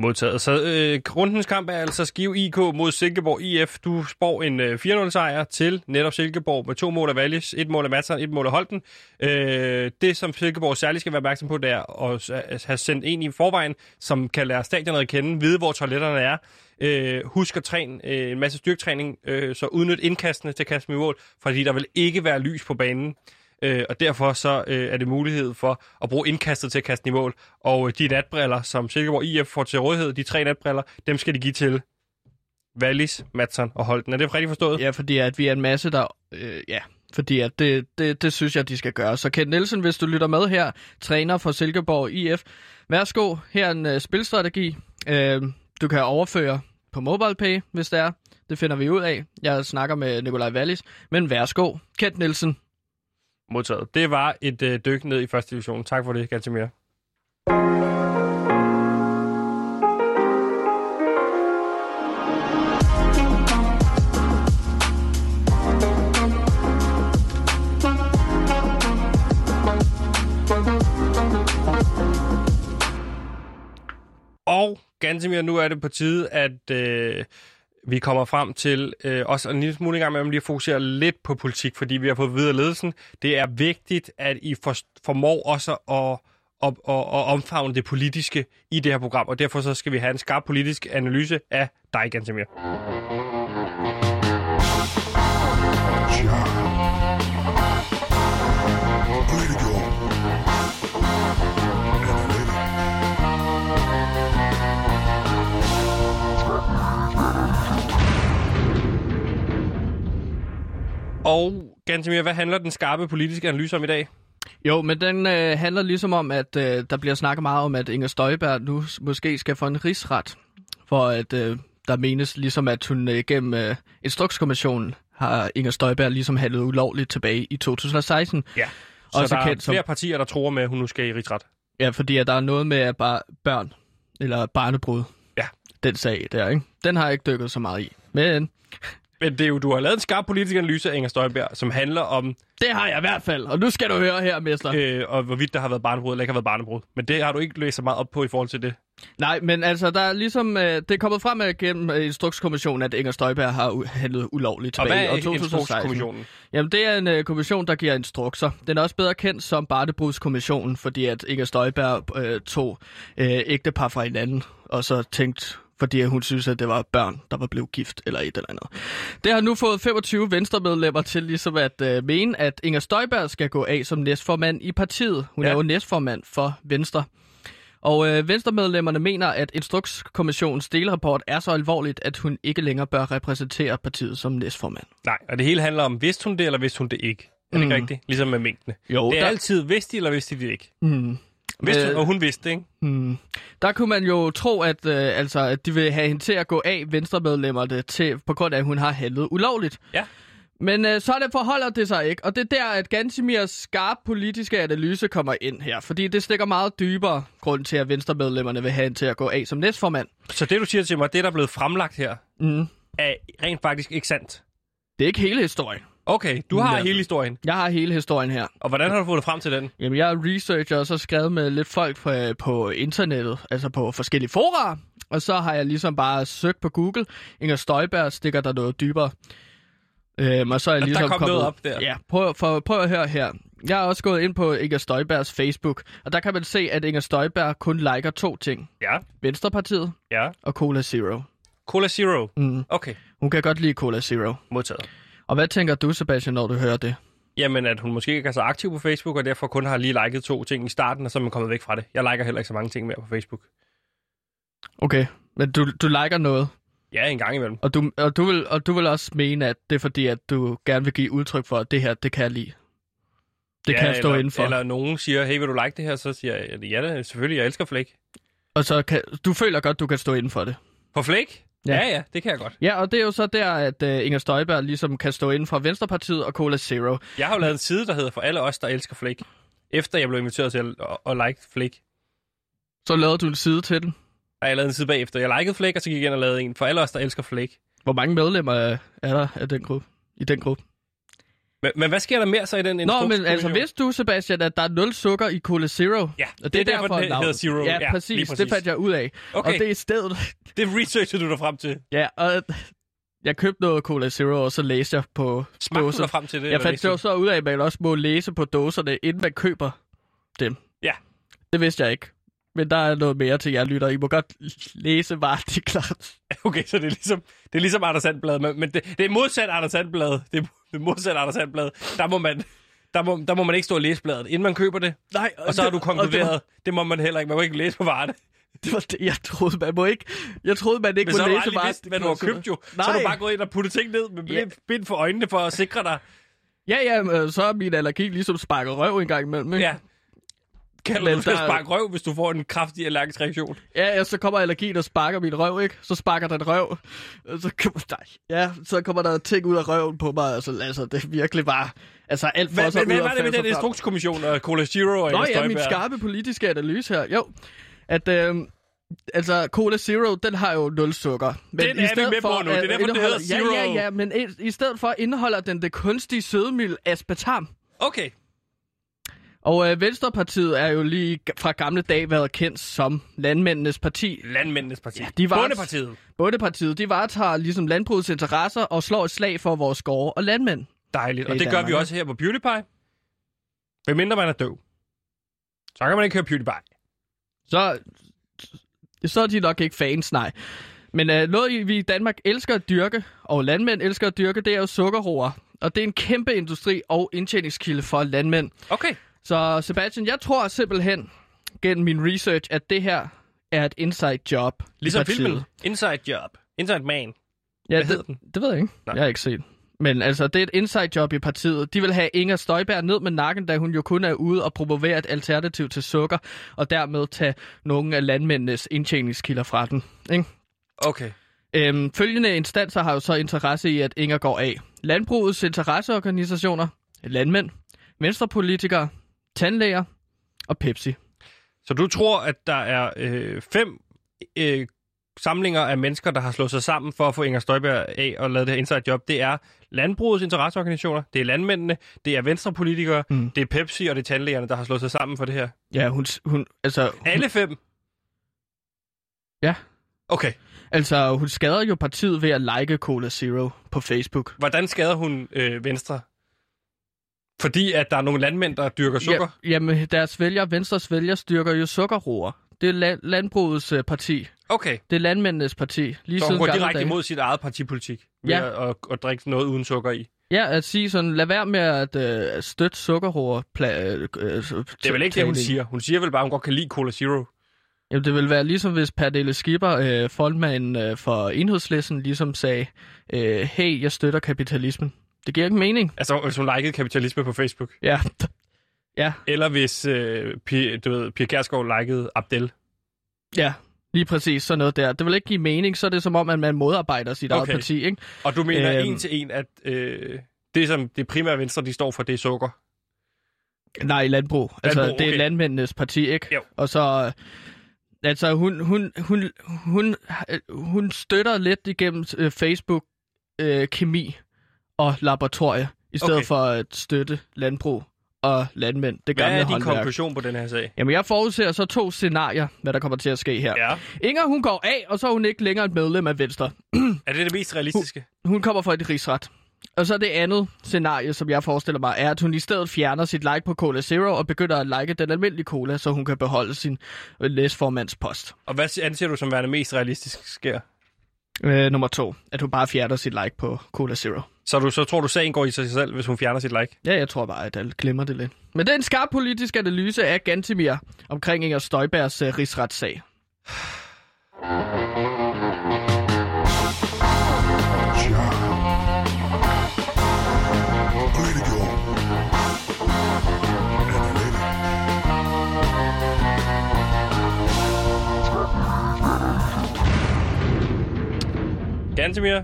Modtaget. Så øh, rundens kamp er altså Skive IK mod Silkeborg IF. Du spår en øh, 4-0-sejr til netop Silkeborg med to mål af Wallis, et mål af Madsen, et mål af Holten. Øh, det, som Silkeborg særligt skal være opmærksom på, det er at have sendt en i forvejen, som kan lære stadionet at kende, vide, hvor toiletterne er. Øh, husk at træne øh, en masse styrketræning, øh, så udnyt indkastene til at kaste med mål, fordi der vil ikke være lys på banen. Øh, og derfor så øh, er det mulighed for at bruge indkastet til at kaste i mål. Og øh, de natbriller, som Silkeborg IF får til rådighed, de tre natbriller, dem skal de give til Wallis, Madsen og Holten. Er det rigtigt forstået? Ja, fordi at vi er en masse, der... Øh, ja, fordi at det, det, det synes jeg, de skal gøre. Så Kent Nielsen, hvis du lytter med her, træner for Silkeborg IF, værsgo, her er en øh, spilstrategi. Øh, du kan overføre på MobilePay, hvis det er. Det finder vi ud af. Jeg snakker med Nikolaj Wallis. Men værsgo, Kent Nielsen. Modtaget. Det var et øh, dyk ned i første division. Tak for det, Gantemir. Og Gantemir, nu er det på tide, at øh, vi kommer frem til øh, også en lille smule i gang med at lige fokusere lidt på politik, fordi vi har fået videre ledelsen. Det er vigtigt, at I for, formår også at, og, og, og omfavne det politiske i det her program, og derfor så skal vi have en skarp politisk analyse af dig, Gantemir. Og Gantemir, hvad handler den skarpe politiske analyse om i dag? Jo, men den øh, handler ligesom om, at øh, der bliver snakket meget om, at Inger Støjberg nu måske skal få en rigsret, for at øh, der menes ligesom, at hun øh, gennem øh, Instrukskommissionen har Inger Støjberg ligesom handlet ulovligt tilbage i 2016. Ja. Så Også der er som- flere partier, der tror med, at hun nu skal i rigsret. Ja, fordi at der er noget med at bare børn, eller barnebrud. Ja. Den sag der, ikke? Den har jeg ikke dykket så meget i. Men Men det er jo, du har lavet en skarp politisk analyse af Inger Støjberg, som handler om, det har jeg i hvert fald, og nu skal du høre her, mester. øh, og hvorvidt der har været barnebrud eller ikke har været barnebrud. Men det har du ikke læst så meget op på i forhold til det. Nej, men altså, der er ligesom, øh, det er kommet frem øh, gennem øh, Instrukskommissionen, at Inger Støjberg har u- handlet ulovligt Og tilbage hvad i år er 2016. Instrukskommissionen? Jamen, det er en øh, kommission, der giver instrukser. Den er også bedre kendt som Bartebrudskommissionen, fordi at Inger Støjberg øh, tog øh, ægtepar fra hinanden, og så tænkt, fordi hun synes, at det var børn, der var blevet gift, eller et eller andet. Det har nu fået 25 venstremedlemmer til ligesom at øh, mene, at Inger Støjberg skal gå af som næstformand i partiet. Hun Ja. er jo næstformand for Venstre. Og øh, venstremedlemmerne mener, at Instrukskommissionens delrapport er så alvorligt, at hun ikke længere bør repræsentere partiet som næstformand. Nej, og det hele handler om, vidste hun det, eller vidste hun det ikke? Er det ikke Mm. rigtigt? Ligesom med mængdene. Jo, Det er der- altid, vidste de, eller vidste de det ikke? Mm. Vidste Øh, hun, og hun vidste ikke? Hmm. Der kunne man jo tro, at, øh, altså, at de vil have hende til at gå af venstremedlemmerne til, på grund af, at hun har handlet ulovligt. Ja. Men øh, så det forholder det sig ikke, og det er der, at Gansimirs skarp politiske analyse kommer ind her, fordi det stikker meget dybere grund til, at venstremedlemmerne vil have hende til at gå af som næstformand. Så det, du siger til mig, det, der er blevet fremlagt her, Mm. er rent faktisk ikke sandt. Det er ikke hele historien. Okay, du har Ja. hele historien. Jeg har hele historien her. Og hvordan har du fundet frem til den? Jamen, jeg er researcher og så skrevet med lidt folk på, på internettet, altså på forskellige fora. Og så har jeg ligesom bare søgt på Google. Inger Støjberg stikker der noget dybere. Øhm, og så er jeg der ligesom kom kommet... noget op der. Ja, prøv, for, prøv at høre her. Jeg har også gået ind på Inger Støjbergs Facebook, og der kan man se, at Inger Støjberg kun liker to ting. Ja, Venstrepartiet ja. og Cola Zero. Cola Zero. Mm. Okay, Hun kan godt lide Cola Zero. modtaget. Og hvad tænker du, Sebastian, når du hører det? Jamen, at hun måske ikke er så aktiv på Facebook, og derfor kun har lige liket to ting i starten, og så er man kommet væk fra det. Jeg liker heller ikke så mange ting mere på Facebook. Okay, men du, du liker noget. Ja, en gang imellem. Og du, og, du vil, og du vil også mene, at det er fordi, at du gerne vil give udtryk for, at det her, det kan jeg lide. Det ja, kan jeg stå eller, inden for. Eller nogen siger, hey, vil du like det her? Så siger jeg, ja, det, selvfølgelig, jeg elsker Flake. Og så kan, du føler godt, du kan stå inden for det. På Flake? Ja. Ja. ja, det kan jeg godt. Ja, og det er jo så der, at uh, Inger Støjberg ligesom kan stå inden for Venstrepartiet og Cola Zero. Jeg har jo lavet en side, der hedder For alle os, der elsker Flake. Efter jeg blev inviteret til at, at, like Flake. Så lavede du en side til den. Og jeg lavede en side bagefter. Jeg likede Flake, og så gik jeg ind og lavede en. For alle os, der elsker Flake. Hvor mange medlemmer er der af den gruppe? i den gruppe? Men, men hvad sker der mere så i den Nå, instrukskommission? men altså, vidste du, Sebastian, at der er nul sukker i Cola Zero? Ja, og det er derfor, den navnet- hedder Zero. Ja, Ja, præcis. præcis. Det fandt jeg ud af. Okay. Og det er i stedet... Det researcher du dig frem til. Ja, og jeg købte noget Cola Zero, og så læste jeg på Smagte dåser. frem til det? Jeg fandt jo så ud af, at man også må læse på dåserne, inden man køber dem. Ja. Det vidste jeg ikke. Men der er noget mere til jer lytter. I må godt læse vareartikler. Okay, så det er ligesom, det er ligesom Anders Sandblad, men, men det, det er modsat Anders Sandblad. Det er, det er modsat Anders Sandblad. Der må man... Der må, der må man ikke stå og læse bladet, inden man køber det. Nej, Og så har du og konkluderet, Det var, det må man heller ikke. Man må ikke læse på varerne. det var det, jeg troede, man må ikke. Jeg troede, man ikke Men så må har du læse vidst, hvad du har købt jo. Så har du Nej. bare gået ind og puttet ting ned med Ja. bind, for øjnene for at sikre dig. Ja, ja, men så er min allergi ligesom sparket røv en gang imellem. Ikke? Ja. Men du det der- sparke røv, hvis du får en kraftig allergisk reaktion? Ja, ja, så kommer allergien og sparker min røv, ikke? Så sparker den røv. Så kommer, nej, ja, så kommer der ting ud af røven på mig. Altså, altså det er virkelig bare... Altså, alt for men, ud hvad var det med den instrukskommission og Cola Zero og Nå ja, min skarpe politiske analyse her. Jo, at... Øh, Altså, Cola Zero, den har jo nul sukker. Men Den er vi med på nu. Det er derfor, den hedder indeholder- Ja, Zero. ja, ja, men i, i stedet for indeholder den det kunstige sødemiddel aspartam. Okay. Og øh, Venstrepartiet er jo lige fra gamle dage været kendt som landmændenes parti. Landmændenes parti. Ja, de var- Bondepartiet. Bondepartiet, de varetager ligesom landbrugets interesser og slår et slag for vores gårde og landmænd. Dejligt. Og det gør Danmark, vi også her på PewDiePie. Hvem mindre man er døv. Så kan man ikke høre PewDiePie. Så, så er de nok ikke fans, nej. Men øh, noget, vi i Danmark elsker at dyrke, og landmænd elsker at dyrke, det er jo sukkerroer. Og det er en kæmpe industri og indtjeningskilde for landmænd. Okay. Så Sebastian, jeg tror simpelthen gennem min research, at det her er et inside job. Ligesom filmen Inside Job. Inside Man. Ja, Hvad det, den? det ved jeg ikke. Nej. Jeg har ikke set. Men altså, det er et inside job i partiet. De vil have Inger Støjberg ned med nakken, da hun jo kun er ude og promovere et alternativ til sukker, og dermed tage nogle af landmændenes indtjeningskilder fra den. Ikke? Okay. Øhm, følgende instanser har jo så interesse i, at Inger går af. Landbrugets interesseorganisationer, landmænd, venstrepolitikere, tandlæger og Pepsi. Så du tror, at der er øh, fem øh, samlinger af mennesker, der har slået sig sammen for at få Inger Støjberg af og lavet det her inside job. Det er landbrugets interesseorganisationer, det er landmændene, det er venstrepolitikere, Mm. det er Pepsi og det er tandlægerne, der har slået sig sammen for det her. Ja, hun, hun, altså, hun, Alle fem? Ja. Okay. altså, hun skader jo partiet ved at like Cola Zero på Facebook. Hvordan skader hun øh, Venstre? Fordi at der er nogle landmænd, der dyrker sukker? Ja, jamen, deres vælger, Venstres vælger, styrker jo sukkerroer. Det er la- landbrugets øh, parti. Okay. Det er landmændenes parti. Lige Så hun går direkte dage. imod sit eget partipolitik ved Ja. at, at, at drikke noget uden sukker i. Ja, at sige sådan, lad være med at øh, støtte sukkerroer. Øh, øh, Det er vel ikke det, hun siger. Hun siger vel bare, at hun godt kan lide Cola Zero. Jamen, det vil være ligesom hvis Pernille Skipper, øh, frontmanden øh, for enhedslæsen, ligesom sagde, øh, hey, jeg støtter kapitalismen. Det giver ikke mening. Altså, hvis hun likede kapitalisme på Facebook. Ja, ja, Eller hvis øh, Pia, du ved, Pia Kjærsgaard likede Abdel. ja. Lige præcis sådan noget der. Det vil ikke give mening, så er det som om, at man modarbejder sit eget Okay. parti, ikke? Og du mener Øhm. en til en, at øh, det, som det primære venstre, de står for, det er sukker. Nej, landbrug. Altså, Landbrug, det er okay. landmændenes parti, ikke? Jo. Og så... Altså, hun, hun, hun, hun, hun støtter lidt igennem øh, Facebook øh, kemi og laboratorie, i stedet Okay. for at støtte landbrug og landmænd, det Hvad gamle er din håndværk. konklusion på den her sag? Jamen, jeg forudser så to scenarier, hvad der kommer til at ske her. Ja. Inger, hun går af, og så er hun ikke længere et medlem af Venstre. Er det det mest realistiske? Hun kommer fra et rigsret. Og så det andet scenarie, som jeg forestiller mig, er, at hun i stedet fjerner sit like på Cola Zero og begynder at like den almindelige cola, så hun kan beholde sin øh, læsformandspost. Og hvad anser du som værende mest realistisk sker? Øh, nummer to, at hun bare fjerner sit like på Cola Zero. Så, du, så tror du, sagen går i sig selv, hvis hun fjerner sit like? Ja, jeg tror bare, at alle glemmer det lidt. Men det er en skarp politisk analyse af Gantimir omkring Inger Støjbergs øh, rigsretssag. Gantemir,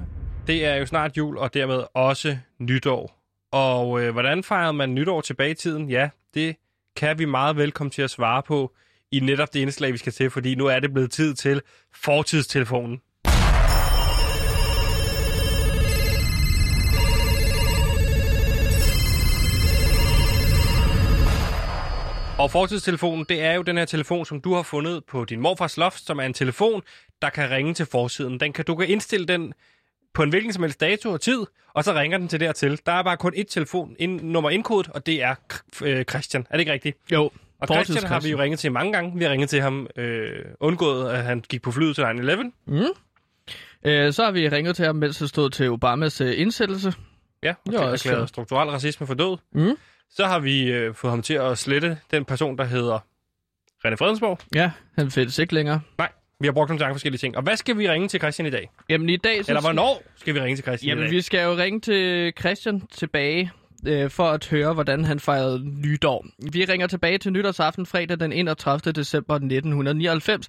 det er jo snart jul, og dermed også nytår. Og øh, hvordan fejrede man nytår tilbage i tiden? Ja, det kan vi meget velkommen til at svare på i netop det indslag, vi skal til, fordi nu er det blevet tid til fortidstelefonen. Og fortidstelefonen, det er jo den her telefon, som du har fundet på din morfars loft, som er en telefon, der kan ringe til forsiden. Den kan, du kan indstille den på en hvilken som helst dato og tid, og så ringer den til dertil. Der er bare kun et telefon ind, nummer indkodet, og det er øh, Christian. Er det ikke rigtigt? Jo, Og Christian har vi jo ringet til mange gange. Vi har ringet til ham, øh, undgået, at han gik på flyet til 9-11. Øh, så har vi ringet til ham, mens det stod til Obamas øh, indsættelse. Ja, og Jo, det også- erklæret strukturel racisme for død. Mm. Så har vi øh, fået ham til at slette den person, der hedder René Fredensborg. Ja, han findes ikke længere. Nej, vi har brugt til mange forskellige ting. Og hvad skal vi ringe til Christian i dag? Jamen i dag... Så Eller hvornår skal vi ringe til Christian i Jamen, dag? vi skal jo ringe til Christian tilbage øh, for at høre, hvordan han fejrede nytår. Vi ringer tilbage til nytårsaften fredag den 31. december 1999,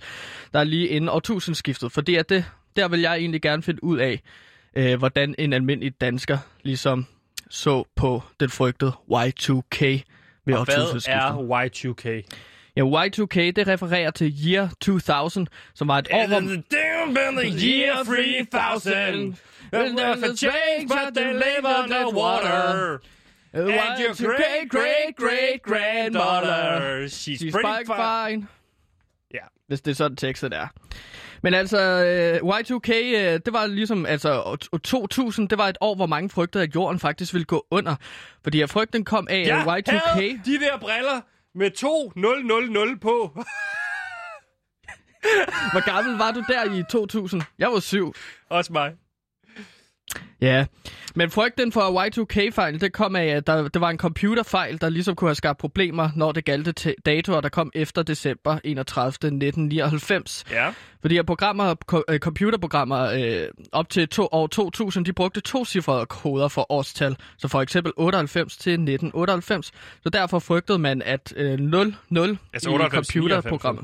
der er lige inden årtusindskiftet, fordi at det, der vil jeg egentlig gerne finde ud af, øh, hvordan en almindelig dansker ligesom så på den frygtede Y2K ved Og hvad er Y2K? Ja, Y2K, det refererer til Year 2000, som var et år, hvor... Down been the year 3000. And a change, but they live under water. And your great, great, great granddaughter, she's She's pretty fine. Ja. Hvis det er sådan tekstet er. Men altså, øh, Y2K, øh, det var ligesom, altså, år- år 2000, det var et år, hvor mange frygtede, at jorden faktisk ville gå under. Fordi at frygten kom af, Ja, at Y2K... havde de der briller med to 000 på. Hvor gammel var du der i 2000? Jeg var syv. Også mig. Ja, men frygten for Y2K-fejl, det kom af, at der, det var en computerfejl, der ligesom kunne have skabt problemer, når det galt til datoer, der kom efter december 31. 1999. Ja. Fordi at programmer, øh, computerprogrammer øh, op til to, år 2000, de brugte to cifrede koder for årstal. Så for eksempel 98 til 1998. Så derfor frygtede man, at øh, 00 Altså i 98 til computerprogrammer...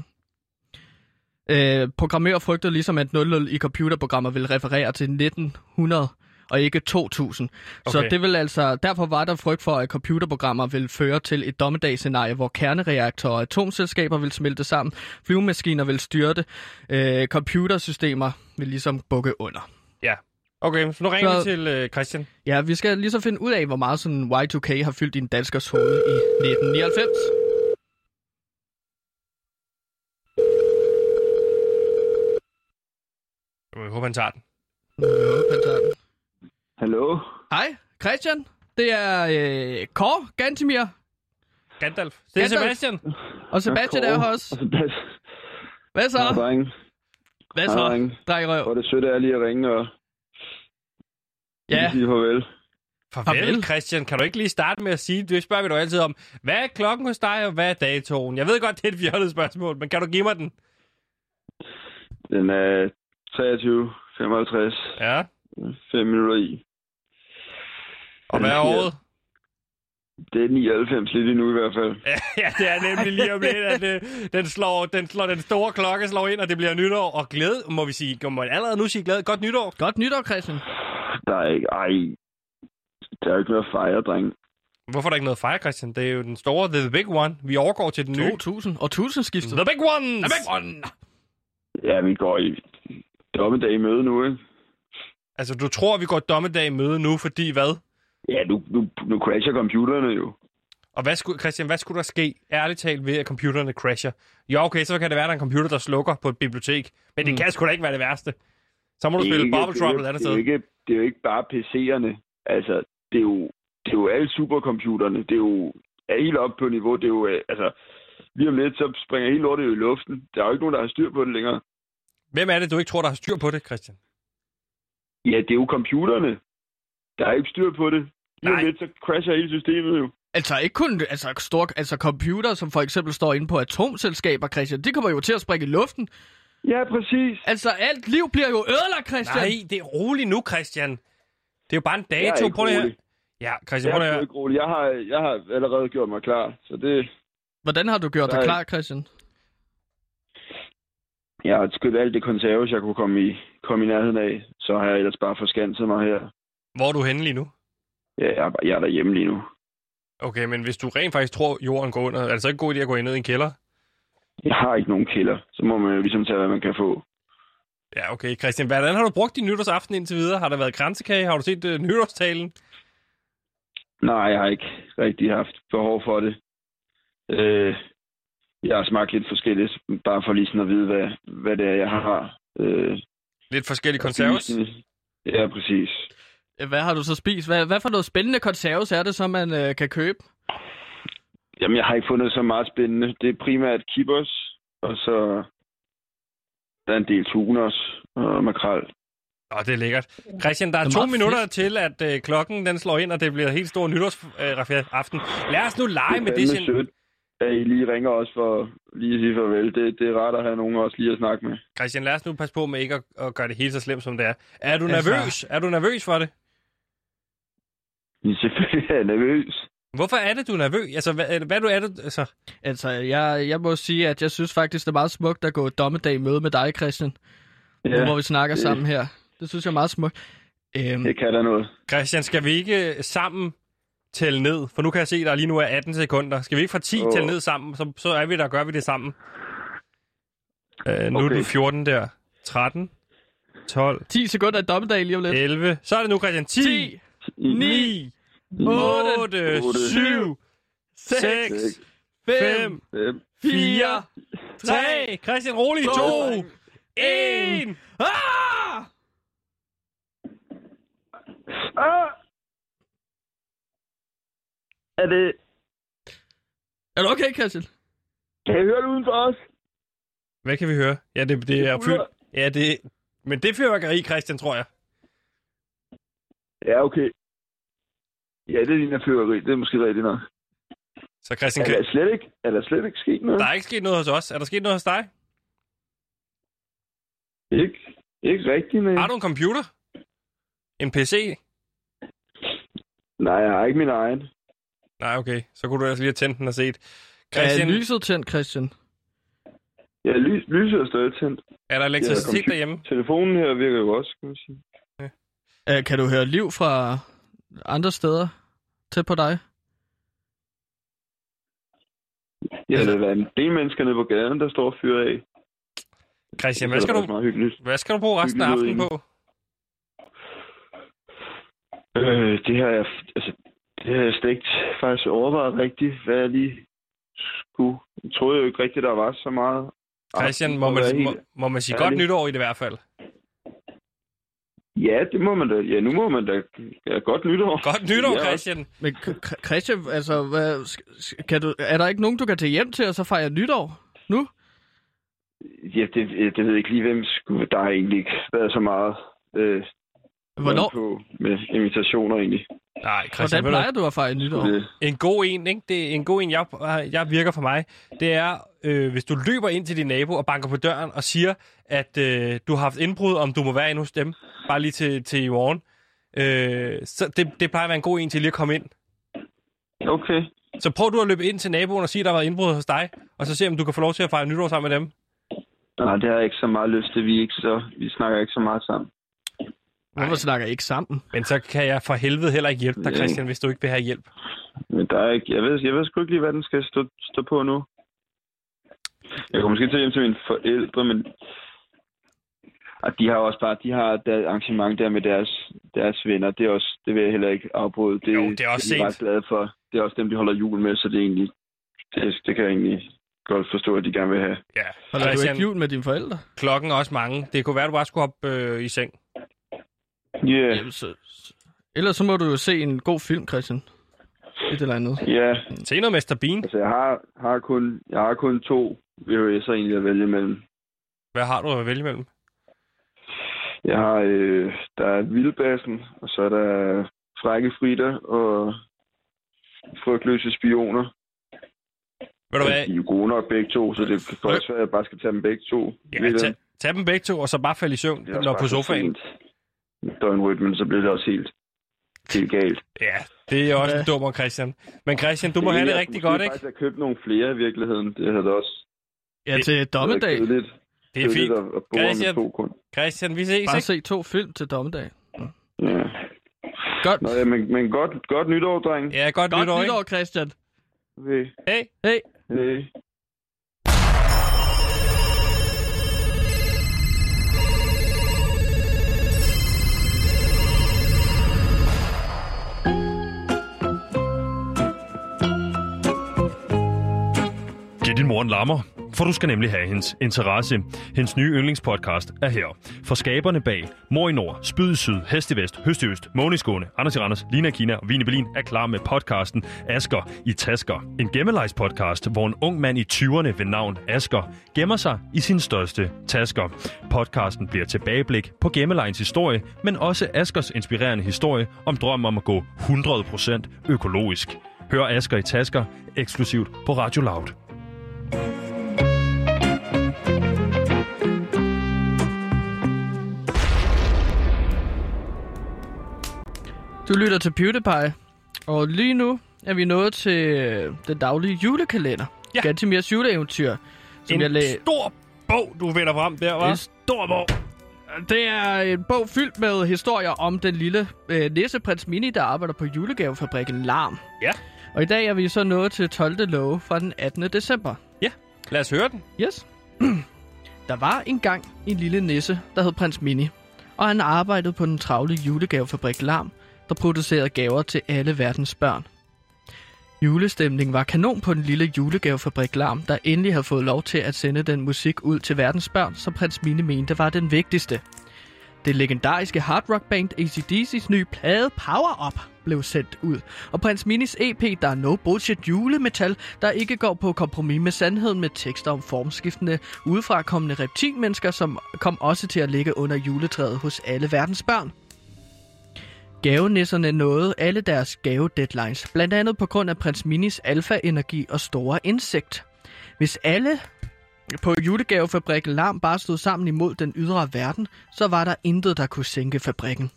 Øh, programmører frygtede ligesom, at 00 i computerprogrammer ville referere til 1900 og ikke 2000. Så Okay. det vil altså, derfor var der frygt for, at computerprogrammer vil føre til et dommedagsscenarie, hvor kernereaktorer og atomselskaber vil smelte sammen, flyvemaskiner vil styrte, øh, computersystemer vil ligesom bukke under. Ja. Okay, så nu ringer Så- vi til øh, Christian. Ja, vi skal ligesom finde ud af, hvor meget sådan Y2K har fyldt i en danskers hoved i 1999. Jeg håber, han tager den. Jeg håber, han tager den. Hallo? Hej, Christian. Det er øh, Kåre Gantimir. Gandalf. Det er Gandalf. Sebastian. Og Sebastian er her også. Hvad så? Hej, dreng. Hvad Hej, så, dreng. Hvor drengerøv? er det sødt af lige at ringe og Ja, sige farvel. Farvel, Farvel. Christian. Kan du ikke lige starte med at sige, det spørger vi dig altid om, hvad er klokken hos dig, og hvad er datoen? Jeg ved godt, det er et fjollet spørgsmål, men kan du give mig den? Den er 23, 55, Ja. 5 minutter i. Og hvad er året? Det er 99 lidt endnu i hvert fald. ja, det er nemlig lige om lidt, at øh, den, slår, den, slår, den store klokke slår ind, og det bliver nytår. Og glæde, må vi sige, må man allerede nu sige glæde, godt nytår. godt nytår, Christian. Der er ikke... Ej. Der er jo ikke noget at fejre, dreng. Hvorfor er der ikke noget at fejre, Christian? Det er jo den store, the big one. Vi overgår til den nye. 2000 og 1000 skiftet. The big ones! The big one! Ja, vi går i dommedag i møde nu, ikke? Altså, du tror, vi går dommedag i møde nu, fordi hvad? Ja, nu, nu, nu crasher computerne jo. Og hvad skulle, Christian, hvad skulle der ske, ærligt talt, ved at computerne crasher? Ja, okay, så kan det være, at der er en computer, der slukker på et bibliotek. Men det Mm. kan sgu da ikke være det værste. Så må du Det spille ikke- Bubble det jo- Trouble et andet det er jo sted. ikke, det er jo ikke bare PC'erne. Altså, det er jo, det er jo alle supercomputerne. Det er jo er helt op på niveau. Det er jo, øh, altså, lige om lidt, så springer hele lortet jo i luften. Der er jo ikke nogen, der har styr på det længere. Hvem er det, du ikke tror, der har styr på det, Christian? Ja, det er jo computerne. Der er ikke styr på det. Lige Nej. lidt, så crasher hele systemet jo. Altså ikke kun altså, stor, altså computer, som for eksempel står inde på atomselskaber, Christian. De kommer jo til at springe i luften. Ja, præcis. Altså alt liv bliver jo ødelagt, Christian. Nej, det er roligt nu, Christian. Det er jo bare en Jeg er dato. ikke Prøv rolig. Ja, Christian, Jeg prøv lige er ikke rolig. Jeg har, jeg har allerede gjort mig klar. Så det, Hvordan har du gjort dig Nej. klar, Christian? Jeg har skyldt alt det konserves, jeg kunne komme i, komme i nærheden af. Så har jeg ellers bare forskanset mig her. Hvor er du henne lige nu? Ja, jeg, er, jeg er derhjemme lige nu. Okay, men hvis du rent faktisk tror, jorden går under, er det så ikke en god idé at gå ned i en kælder? Jeg har ikke nogen kælder. Så må man jo ligesom tage, hvad man kan få. Ja, okay. Christian, hvordan har du brugt din nytårsaften indtil videre? Har der været kransekage? Har du set uh, nytårstalen? Nej, jeg har ikke rigtig haft behov for det. Øh, jeg har smagt lidt forskelligt, bare for lige sådan at vide, hvad, hvad det er, jeg har. Øh, Lidt forskellige konserves. Ja, præcis. Hvad har du så spist? Hvad, hvad for noget spændende konserves er det, som man øh, kan købe? Jamen, jeg har ikke fundet så meget spændende. Det er primært kibbers, og så der er en del tuners og makrel. Åh, det er lækkert. Christian, der er, Det er to minutter fedt. til, at øh, klokken den slår ind, og det bliver helt stor nytårsaften. Lad os nu lege med det. sødt, at I lige ringer også for lige at sige farvel. Det, det er rart at have nogen også lige at snakke med. Christian, lad os nu passe på med ikke at, at gøre det helt så slemt, som det er. Er du Altså- nervøs? Er du nervøs for det? Er selvfølgelig er jeg nervøs. Hvorfor er det, du er nervøs? Altså, hvad, hvad du er det? Altså, Altså, jeg, jeg må sige, at jeg synes faktisk, det er meget smukt at gå et dommedag i møde med dig, Christian. Ja, nu hvor vi snakker det- sammen her. Det synes jeg er meget smukt. Øhm, det kan der noget. Christian, skal vi ikke sammen tælle ned? For nu kan jeg se, at der lige nu er 18 sekunder. Skal vi ikke fra 10 Åh. tælle ned sammen? Så, så er vi der, gør vi det sammen. Øh, nu er Okay. du 14 der. 13, 12, 10 sekunder et dommedag lige om lidt. 11. Så er det nu, Christian. 10, 10, 9, 8, 7, 6, 5, Fem. 4, 3. Christian, rolig. 2, 1. Ah! Ah! Er det... Er du okay, Christian? Kan jeg høre det uden for os? Hvad kan vi høre? Ja, det, det er fyldt. Ja, det... Men det er fyrværkeri, Christian, tror jeg. Ja, okay. Ja, det ligner fyrværkeri. Det er måske rigtigt nok. Så Christian, Er der slet ikke, er der slet ikke sket noget? der er ikke sket noget hos os. Er der sket noget hos dig? Ikke, ikke rigtigt, nej. Har du en computer? En PC? Nej, jeg har ikke min egen. Nej, okay. Så kunne du altså lige have tændt den og set. Er Christian, lyset tændt, Christian? Ja, lys, lyset er stadig tændt. er der elektricitet computer. derhjemme? Telefonen her virker jo også, kan man sige. Uh, kan du høre liv fra andre steder tæt på dig? Ja, der er en del mennesker nede på gaden, der står og fyrer af. Christian, hvad er skal, du, hvad skal du bruge resten af aftenen på? Øh, det har jeg, altså, det har jeg slet ikke faktisk overvejet rigtigt, hvad jeg lige skulle. Jeg troede jo ikke rigtigt, der var så meget. Christian, må man, må, helt- må man sige godt nytår i det i hvert fald? Ja, det må man da. Ja, nu må man da. Ja, godt nytår. Godt nytår, Ja, Christian. Men Christian, altså, hvad, kan du, er der ikke nogen, du kan tage hjem til, og så fejre nytår nu? Ja, det, det ved jeg ikke lige, hvem skulle... Der har egentlig ikke været så meget øh, Hvornår? på med invitationer egentlig. Nej, Christian, Hvordan plejer du at fejre nytår? En god en, ikke? Det er en god en, jeg, jeg virker for mig. Det er, øh, hvis du løber ind til din nabo og banker på døren og siger, at øh, du har haft indbrud, om du må være inde hos dem, bare lige til, til i morgen. Øh, så det, det plejer at være en god en til lige at komme ind. okay. Så prøv du at løbe ind til naboen og sige, at der har været indbrud hos dig, og så se, om du kan få lov til at fejre nytår sammen med dem. Nej, det har jeg ikke så meget lyst til. Vi, er ikke så, vi snakker ikke så meget sammen. Hvorfor snakker I ikke sammen? Men så kan jeg for helvede heller ikke hjælpe dig. Christian, hvis du ikke vil have hjælp. Men der er ikke... Jeg ved, jeg ved sgu ikke lige, hvad den skal stå, stå på nu. Jeg kommer måske til hjem til mine forældre, men... Og de har også bare... De har der arrangement der med deres, deres venner. Det, er også, det vil jeg heller ikke afbryde. Det, Jo, det er også det er de ret glade for. Det er også dem, de holder jul med, så det er egentlig... Det, det kan jeg egentlig godt forstå, at de gerne vil have. Ja, Holder du ikke jul med dine forældre? klokken er også mange. Det kunne være, du bare skulle op øh, i seng. Ja, yeah. Jamen, så, ellers så må du jo se en god film, Christian. Et eller andet. ja. Se noget Mr. Bean. Altså, jeg har, har kun, jeg har kun to VHS'er egentlig at vælge mellem. Hvad har du at vælge imellem? Jeg har, øh, der er Vildbassen, og så er der Frække Frida og Frygtløse Spioner. Ved du hvad? De er jo gode nok begge to, så det kan godt være, at jeg bare skal tage dem begge to. Ja, Lidt, tag, tag dem begge to, og så bare falde i søvn, når på sofaen. sent. Døgnrytmen, så bliver det også helt, helt galt. Ja, det er også Ja. dummere, Christian. Men Christian, du må have det Jeg rigtig godt, ikke? faktisk have købt nogle flere i virkeligheden. Det havde også Ja, Det- til dommedag. kedeligt. Det er fint. At, Christian. to kun. Christian, vi ses, Bare ikke? se to film til dommedag. Ja. Godt. Nå, ja, men, men godt, godt nytår, dreng. Ja, godt, Godt nytår, nytår, Christian. Okay. Hey. Hey. Hey. Giv din mor en lammer, for du skal nemlig have hendes interesse. Hendes nye yndlingspodcast er her. For skaberne bag Mor i Nord, Spyd i Syd, Hest i Vest, Høst i Øst, Måne i Skåne, Anders i Randers, Lina i Kina og Vine Berlin er klar med podcasten Asker i Tasker. En gemmelejs podcast, hvor en ung mand i 20'erne ved navn Asker gemmer sig i sin største tasker. Podcasten bliver tilbageblik på gemmelejens historie, men også Askers inspirerende historie om drømmen om at gå 100% økologisk. Hør Asker i Tasker eksklusivt på Radio Loud. Du lytter til PewDiePie, og lige nu er vi nået til øh, den daglige julekalender. Ja. Gantimirs juleeventyr, som En jeg læ- stor bog, du vender frem der, er var. en stor bog. Det er en bog fyldt med historier om den lille øh, nisseprins Mini, der arbejder på julegavefabrikken Larm. Ja. Og i dag er vi så nået til 12. love fra den 18. december. Lad os høre den. Yes. Der var engang en lille nisse, der hed prins Mini, og han arbejdede på den travle julegavefabrik Larm, der producerede gaver til alle verdens børn. Julestemningen var kanon på den lille julegavefabrik Larm, der endelig havde fået lov til at sende den musik ud til verdens børn, som prins Mini mente var den vigtigste. Det legendariske hard rock band ACDC's nye plade Power Up blev sendt ud, og prins Minis EP, der er no bullshit julemetal, der ikke går på kompromis med sandheden med tekster om formskiftende, udefrakommende reptilmennesker, som kom også til at ligge under juletræet hos alle verdens børn. Gavenisserne nåede alle deres gave-deadlines, blandt andet på grund af prins Minis alfa-energi og store insekt. Hvis alle på julegavefabrikken Larm bare stod sammen imod den ydre verden, så var der intet, der kunne sænke fabrikken.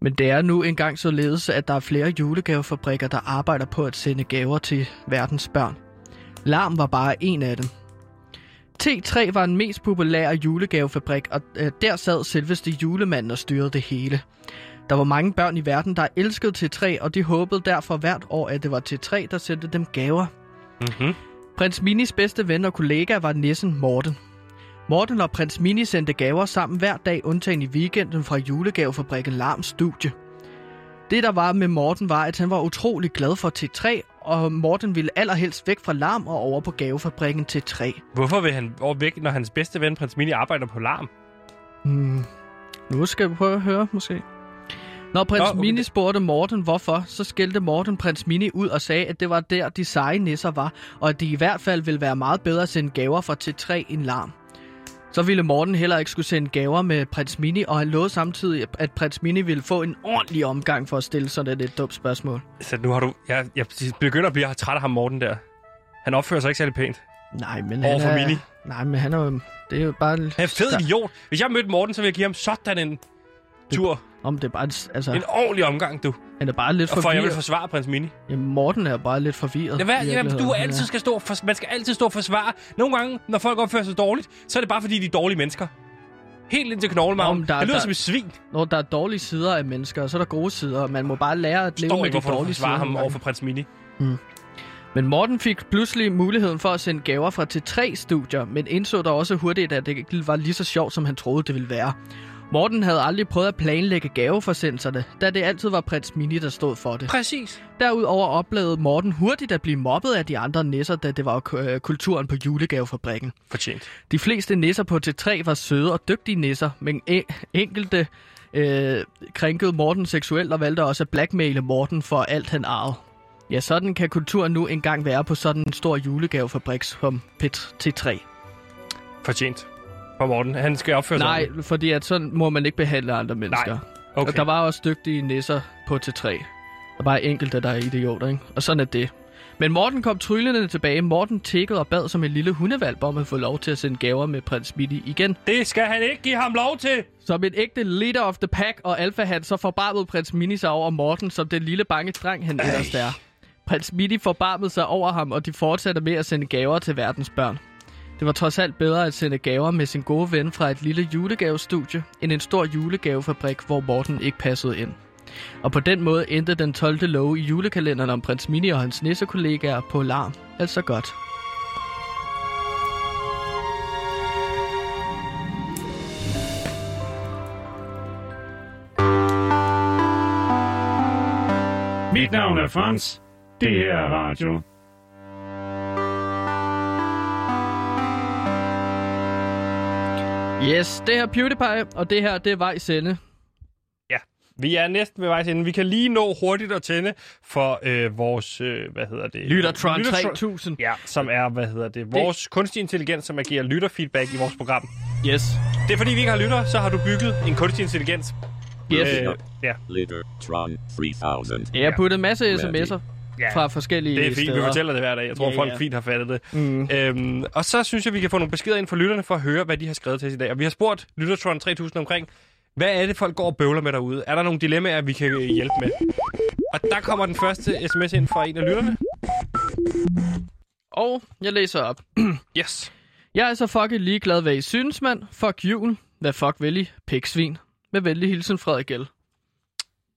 Men det er nu engang således, at der er flere julegavefabrikker, der arbejder på at sende gaver til verdens børn. Larm var bare en af dem. T3 var den mest populære julegavefabrik, og øh, der sad selveste julemanden og styrede det hele. Der var mange børn i verden, der elskede T3, og de håbede derfor hvert år, at det var T3, der sendte dem gaver. Mm-hmm. Prins Minis bedste ven og kollega var nissen Morten. Morten og prins Mini sendte gaver sammen hver dag, undtagen i weekenden fra julegavefabrikken Larms studie. Det der var med Morten var, at han var utrolig glad for T3, og Morten ville allerhelst væk fra Larm og over på gavefabrikken T3. Hvorfor vil han over væk, når hans bedste ven, prins Mini, arbejder på larm? Hmm. Nu skal vi prøve at høre, måske. Når prins Nå, okay. Mini spurgte Morten hvorfor, så skældte Morten prins Mini ud og sagde, at det var der, de seje nisser var, og at de i hvert fald ville være meget bedre at sende gaver fra T3 end larm. Så ville Morten heller ikke skulle sende gaver med prins Mini, og han lovede samtidig, at prins Mini ville få en ordentlig omgang for at stille sådan et dumt spørgsmål. Så nu har du... Jeg, jeg begynder at blive træt af ham, Morten, der. Han opfører sig ikke særlig pænt. Nej, men han for er... Mini? Nej, men han er jo... Det er jo bare... Han er en fed idiot. Hvis jeg mødte Morten, så ville jeg give ham sådan en tur. Om det er bare... Altså, En ordentlig omgang, du. han er bare lidt Og for jeg vil forvirret. forsvare prins Mini. Jamen, Morten er bare lidt forvirret. Det er, i ja, du virkeligheden. altid skal stå for, man skal altid stå og forsvare. Nogle gange, når folk opfører sig dårligt, så er det bare fordi, de er dårlige mennesker. Helt ind til Nå, knoglemarven. men der- Det lyder der- som et svin. Når der er dårlige sider af mennesker, så er der gode sider. Man må bare lære at leve Står med ikke, de hvorfor du dårlige sider. forsvarer ham nogle over gange. for prins Mini. Men Morten fik pludselig muligheden for at sende gaver fra til tre studier, men indså da også hurtigt, at det ikke var lige så sjovt, som han troede, det ville være. Morten havde aldrig prøvet at planlægge gaveforsendelserne, da det altid var prins Mini, der stod for det. Præcis. Derudover oplevede Morten hurtigt at blive mobbet af de andre nisser, da det var øh, kulturen på julegavefabrikken. Fortjent. De fleste nisser på T3 var søde og dygtige nisser, men e- enkelte øh, krænkede Morten seksuelt og valgte også at blackmaile Morten for alt han arvede. Ja, sådan kan kulturen nu engang være på sådan en stor julegavefabrik som Pet T3. Fortjent. For Morten. Han skal opføre sig Nej, ordentligt. fordi at sådan må man ikke behandle andre mennesker. Okay. Og der var også dygtige nisser på T3. Der er bare enkelte, der er idioter, ikke? Og sådan er det. Men Morten kom tryllende tilbage. Morten tækkede og bad som en lille hundevalp om at få lov til at sende gaver med prins Midi igen. Det skal han ikke give ham lov til. Som en ægte leader of the pack og alfahat, så forbarmede prins Mini sig over Morten, som den lille bange dreng, han ellers er. Prins Mini forbarmede sig over ham, og de fortsatte med at sende gaver til verdens børn. Det var trods alt bedre at sende gaver med sin gode ven fra et lille julegavestudie, end en stor julegavefabrik, hvor Morten ikke passede ind. Og på den måde endte den 12. lov i julekalenderen om prins Mini og hans nissekollegaer på larm. Altså godt. Mit navn er Frans. Det her er radio. Yes, det her er PewDiePie, og det her, det er vejs ende. Vi er næsten ved vejs ende. Vi kan lige nå hurtigt at tænde for øh, vores, øh, hvad hedder det? Lyttertron Lyttertron- 3000. Ja, som er, hvad hedder det, vores kunstig intelligens, som agerer lytterfeedback i vores program. Yes. Det er fordi, vi ikke har lytter, så har du bygget en kunstig intelligens. Yes. Øh, ja, Littertron 3000. Jeg har puttet en masse sms'er Ja, fra forskellige det er fint. Vi steder. fortæller det hver dag. Jeg tror, Ja, folk ja. fint har fattet det. Mm. Øhm, og så synes jeg, vi kan få nogle beskeder ind fra lytterne for at høre, hvad de har skrevet til os i dag. Og vi har spurgt Lyttertron 3000 omkring, hvad er det, folk går og bøvler med derude? Er der nogle dilemmaer, vi kan hjælpe med? Og der kommer den første sms ind fra en af lytterne. Og jeg læser op. Yes. Jeg er så fucking ligeglad, hvad I synes, mand. Fuck jul. Hvad fuck vil I? Piksvin. Med venlig hilsen, Frederik L.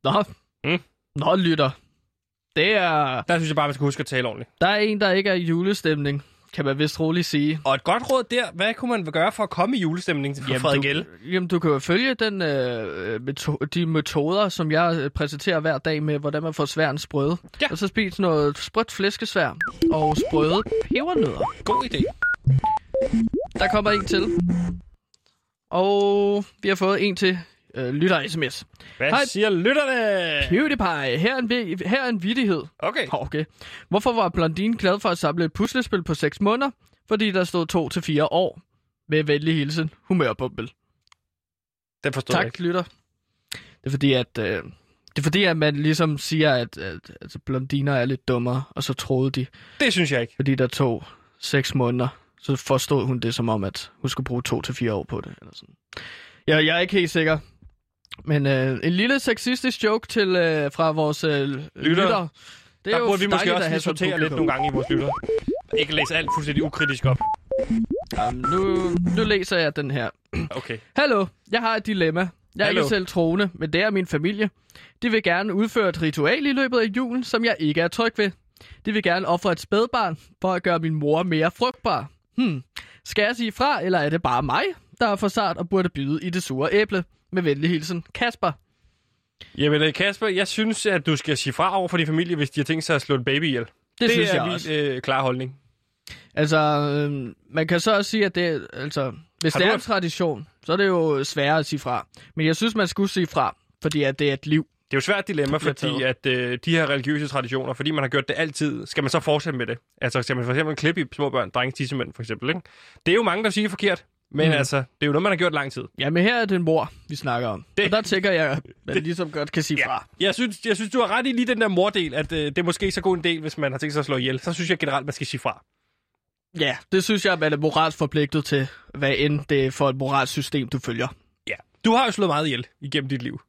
Nå. Mm. Nå, lytter. Det er... Der synes jeg bare, man skal huske at tale ordentligt. Der er en, der ikke er i julestemning, kan man vist roligt sige. Og et godt råd der, hvad kunne man gøre for at komme i julestemning fra Frederik L? du, jamen, du kan jo følge den, øh, meto- de metoder, som jeg øh, præsenterer hver dag med, hvordan man får sværen sprøde. Ja. Og så spise noget sprødt flæskesvær og sprøde pebernødder. God idé. Der kommer en til. Og vi har fået en til øh, lytter-sms. Hvad Hej. siger lytterne? PewDiePie, her er en, vi- her er en vittighed. Okay. Okay. Hvorfor var Blondine glad for at samle et puslespil på 6 måneder? Fordi der stod 2 til fire år. Med venlig hilsen, humørbumpel. Den forstår jeg Tak, ikke. lytter. Det er fordi, at, øh, det er fordi, at man ligesom siger, at, at, at blondiner er lidt dummere, og så troede de, Det synes jeg ikke. fordi der tog 6 måneder, så forstod hun det som om, at hun skulle bruge 2 til fire år på det. Eller sådan. Jeg, jeg er ikke helt sikker. Men øh, en lille sexistisk joke til øh, fra vores øh, lytter. lytter. Det Der jo burde vi måske også have sortere lidt nogle gange i vores lytter. Ikke læse alt fuldstændig ukritisk op. Jamen, nu, nu læser jeg den her. Okay. Hallo, jeg har et dilemma. Jeg er Hallo. ikke selv troende, men det er min familie. De vil gerne udføre et ritual i løbet af julen, som jeg ikke er tryg ved. De vil gerne ofre et spædbarn for at gøre min mor mere frugtbar. Hmm. Skal jeg sige fra, eller er det bare mig, der er for sart og burde byde i det sure æble? Med venlig hilsen, Kasper. Jamen, øh, Kasper, jeg synes, at du skal sige fra over for din familie, hvis de har tænkt sig at slå en baby ihjel. Det, det synes er jeg min også. øh, klare holdning. Altså, øh, man kan så også sige, at det, altså, hvis det er en tradition, så er det jo sværere at sige fra. Men jeg synes, man skulle sige fra, fordi at det er et liv. Det er jo et svært dilemma, fordi at øh, de her religiøse traditioner, fordi man har gjort det altid, skal man så fortsætte med det? Altså, skal man for eksempel klippe i små børn, drenges tissemænd for eksempel, ikke? Det er jo mange, der siger forkert, men Mm. altså, det er jo noget, man har gjort lang tid. Ja, men her er det en mor, vi snakker om. Det- Det... Og der tænker jeg, at man ligesom godt kan sige Ja. fra. Jeg synes, jeg synes, du har ret i lige den der mordel, at øh, det er måske så god en del, hvis man har tænkt sig at slå ihjel. Så synes jeg generelt, man skal sige fra. Ja, det synes jeg, man er moralsk forpligtet til, hvad end det er for et moralsk system, du følger. Ja. Du har jo slået meget ihjel igennem dit liv.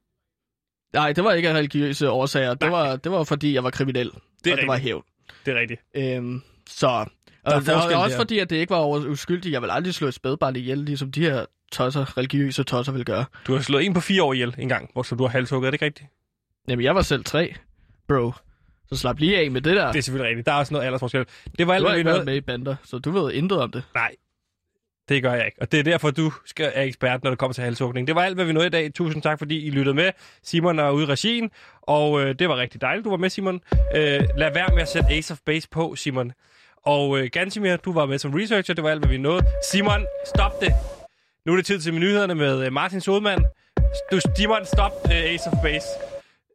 Nej, det var ikke af religiøse årsager. Det var, det var fordi, jeg var kriminel. Det er og det var rigtigt. hævn. Det er rigtigt. Øhm, så... Og Der er det var forskel også der. fordi, at det ikke var over uskyldigt. Jeg vil aldrig slå et spædbarn ihjel, ligesom de her tosser, religiøse tosser vil gøre. Du har slået en på fire år ihjel en gang, hvor så du har halshugget, er det ikke rigtigt? Jamen, jeg var selv tre, bro. Så slap lige af med det der. Det er selvfølgelig rigtigt. Der er også noget aldersforskel. Det var alt, du har ikke været med i bander, så du ved intet om det. Nej, det gør jeg ikke. Og det er derfor, du skal er ekspert, når det kommer til halshugning. Det var alt, hvad vi nåede i dag. Tusind tak, fordi I lyttede med. Simon er ude i regien, og øh, det var rigtig dejligt, du var med, Simon. Øh, lad være med at sætte Ace of Base på, Simon. Og øh, Gansimir, du var med som researcher. Det var alt, hvad vi nåede. Simon, stop det. Nu er det tid til nyhederne med øh, Martin Sodemann. Du, Simon, stop øh, Ace of Base.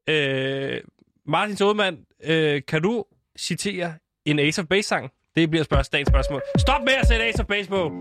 Øh, Martin Sodemann, øh, kan du citere en Ace of Base-sang? Det bliver spørgsmål, dagens spørgsmål. Stop med at sætte Ace of Base på!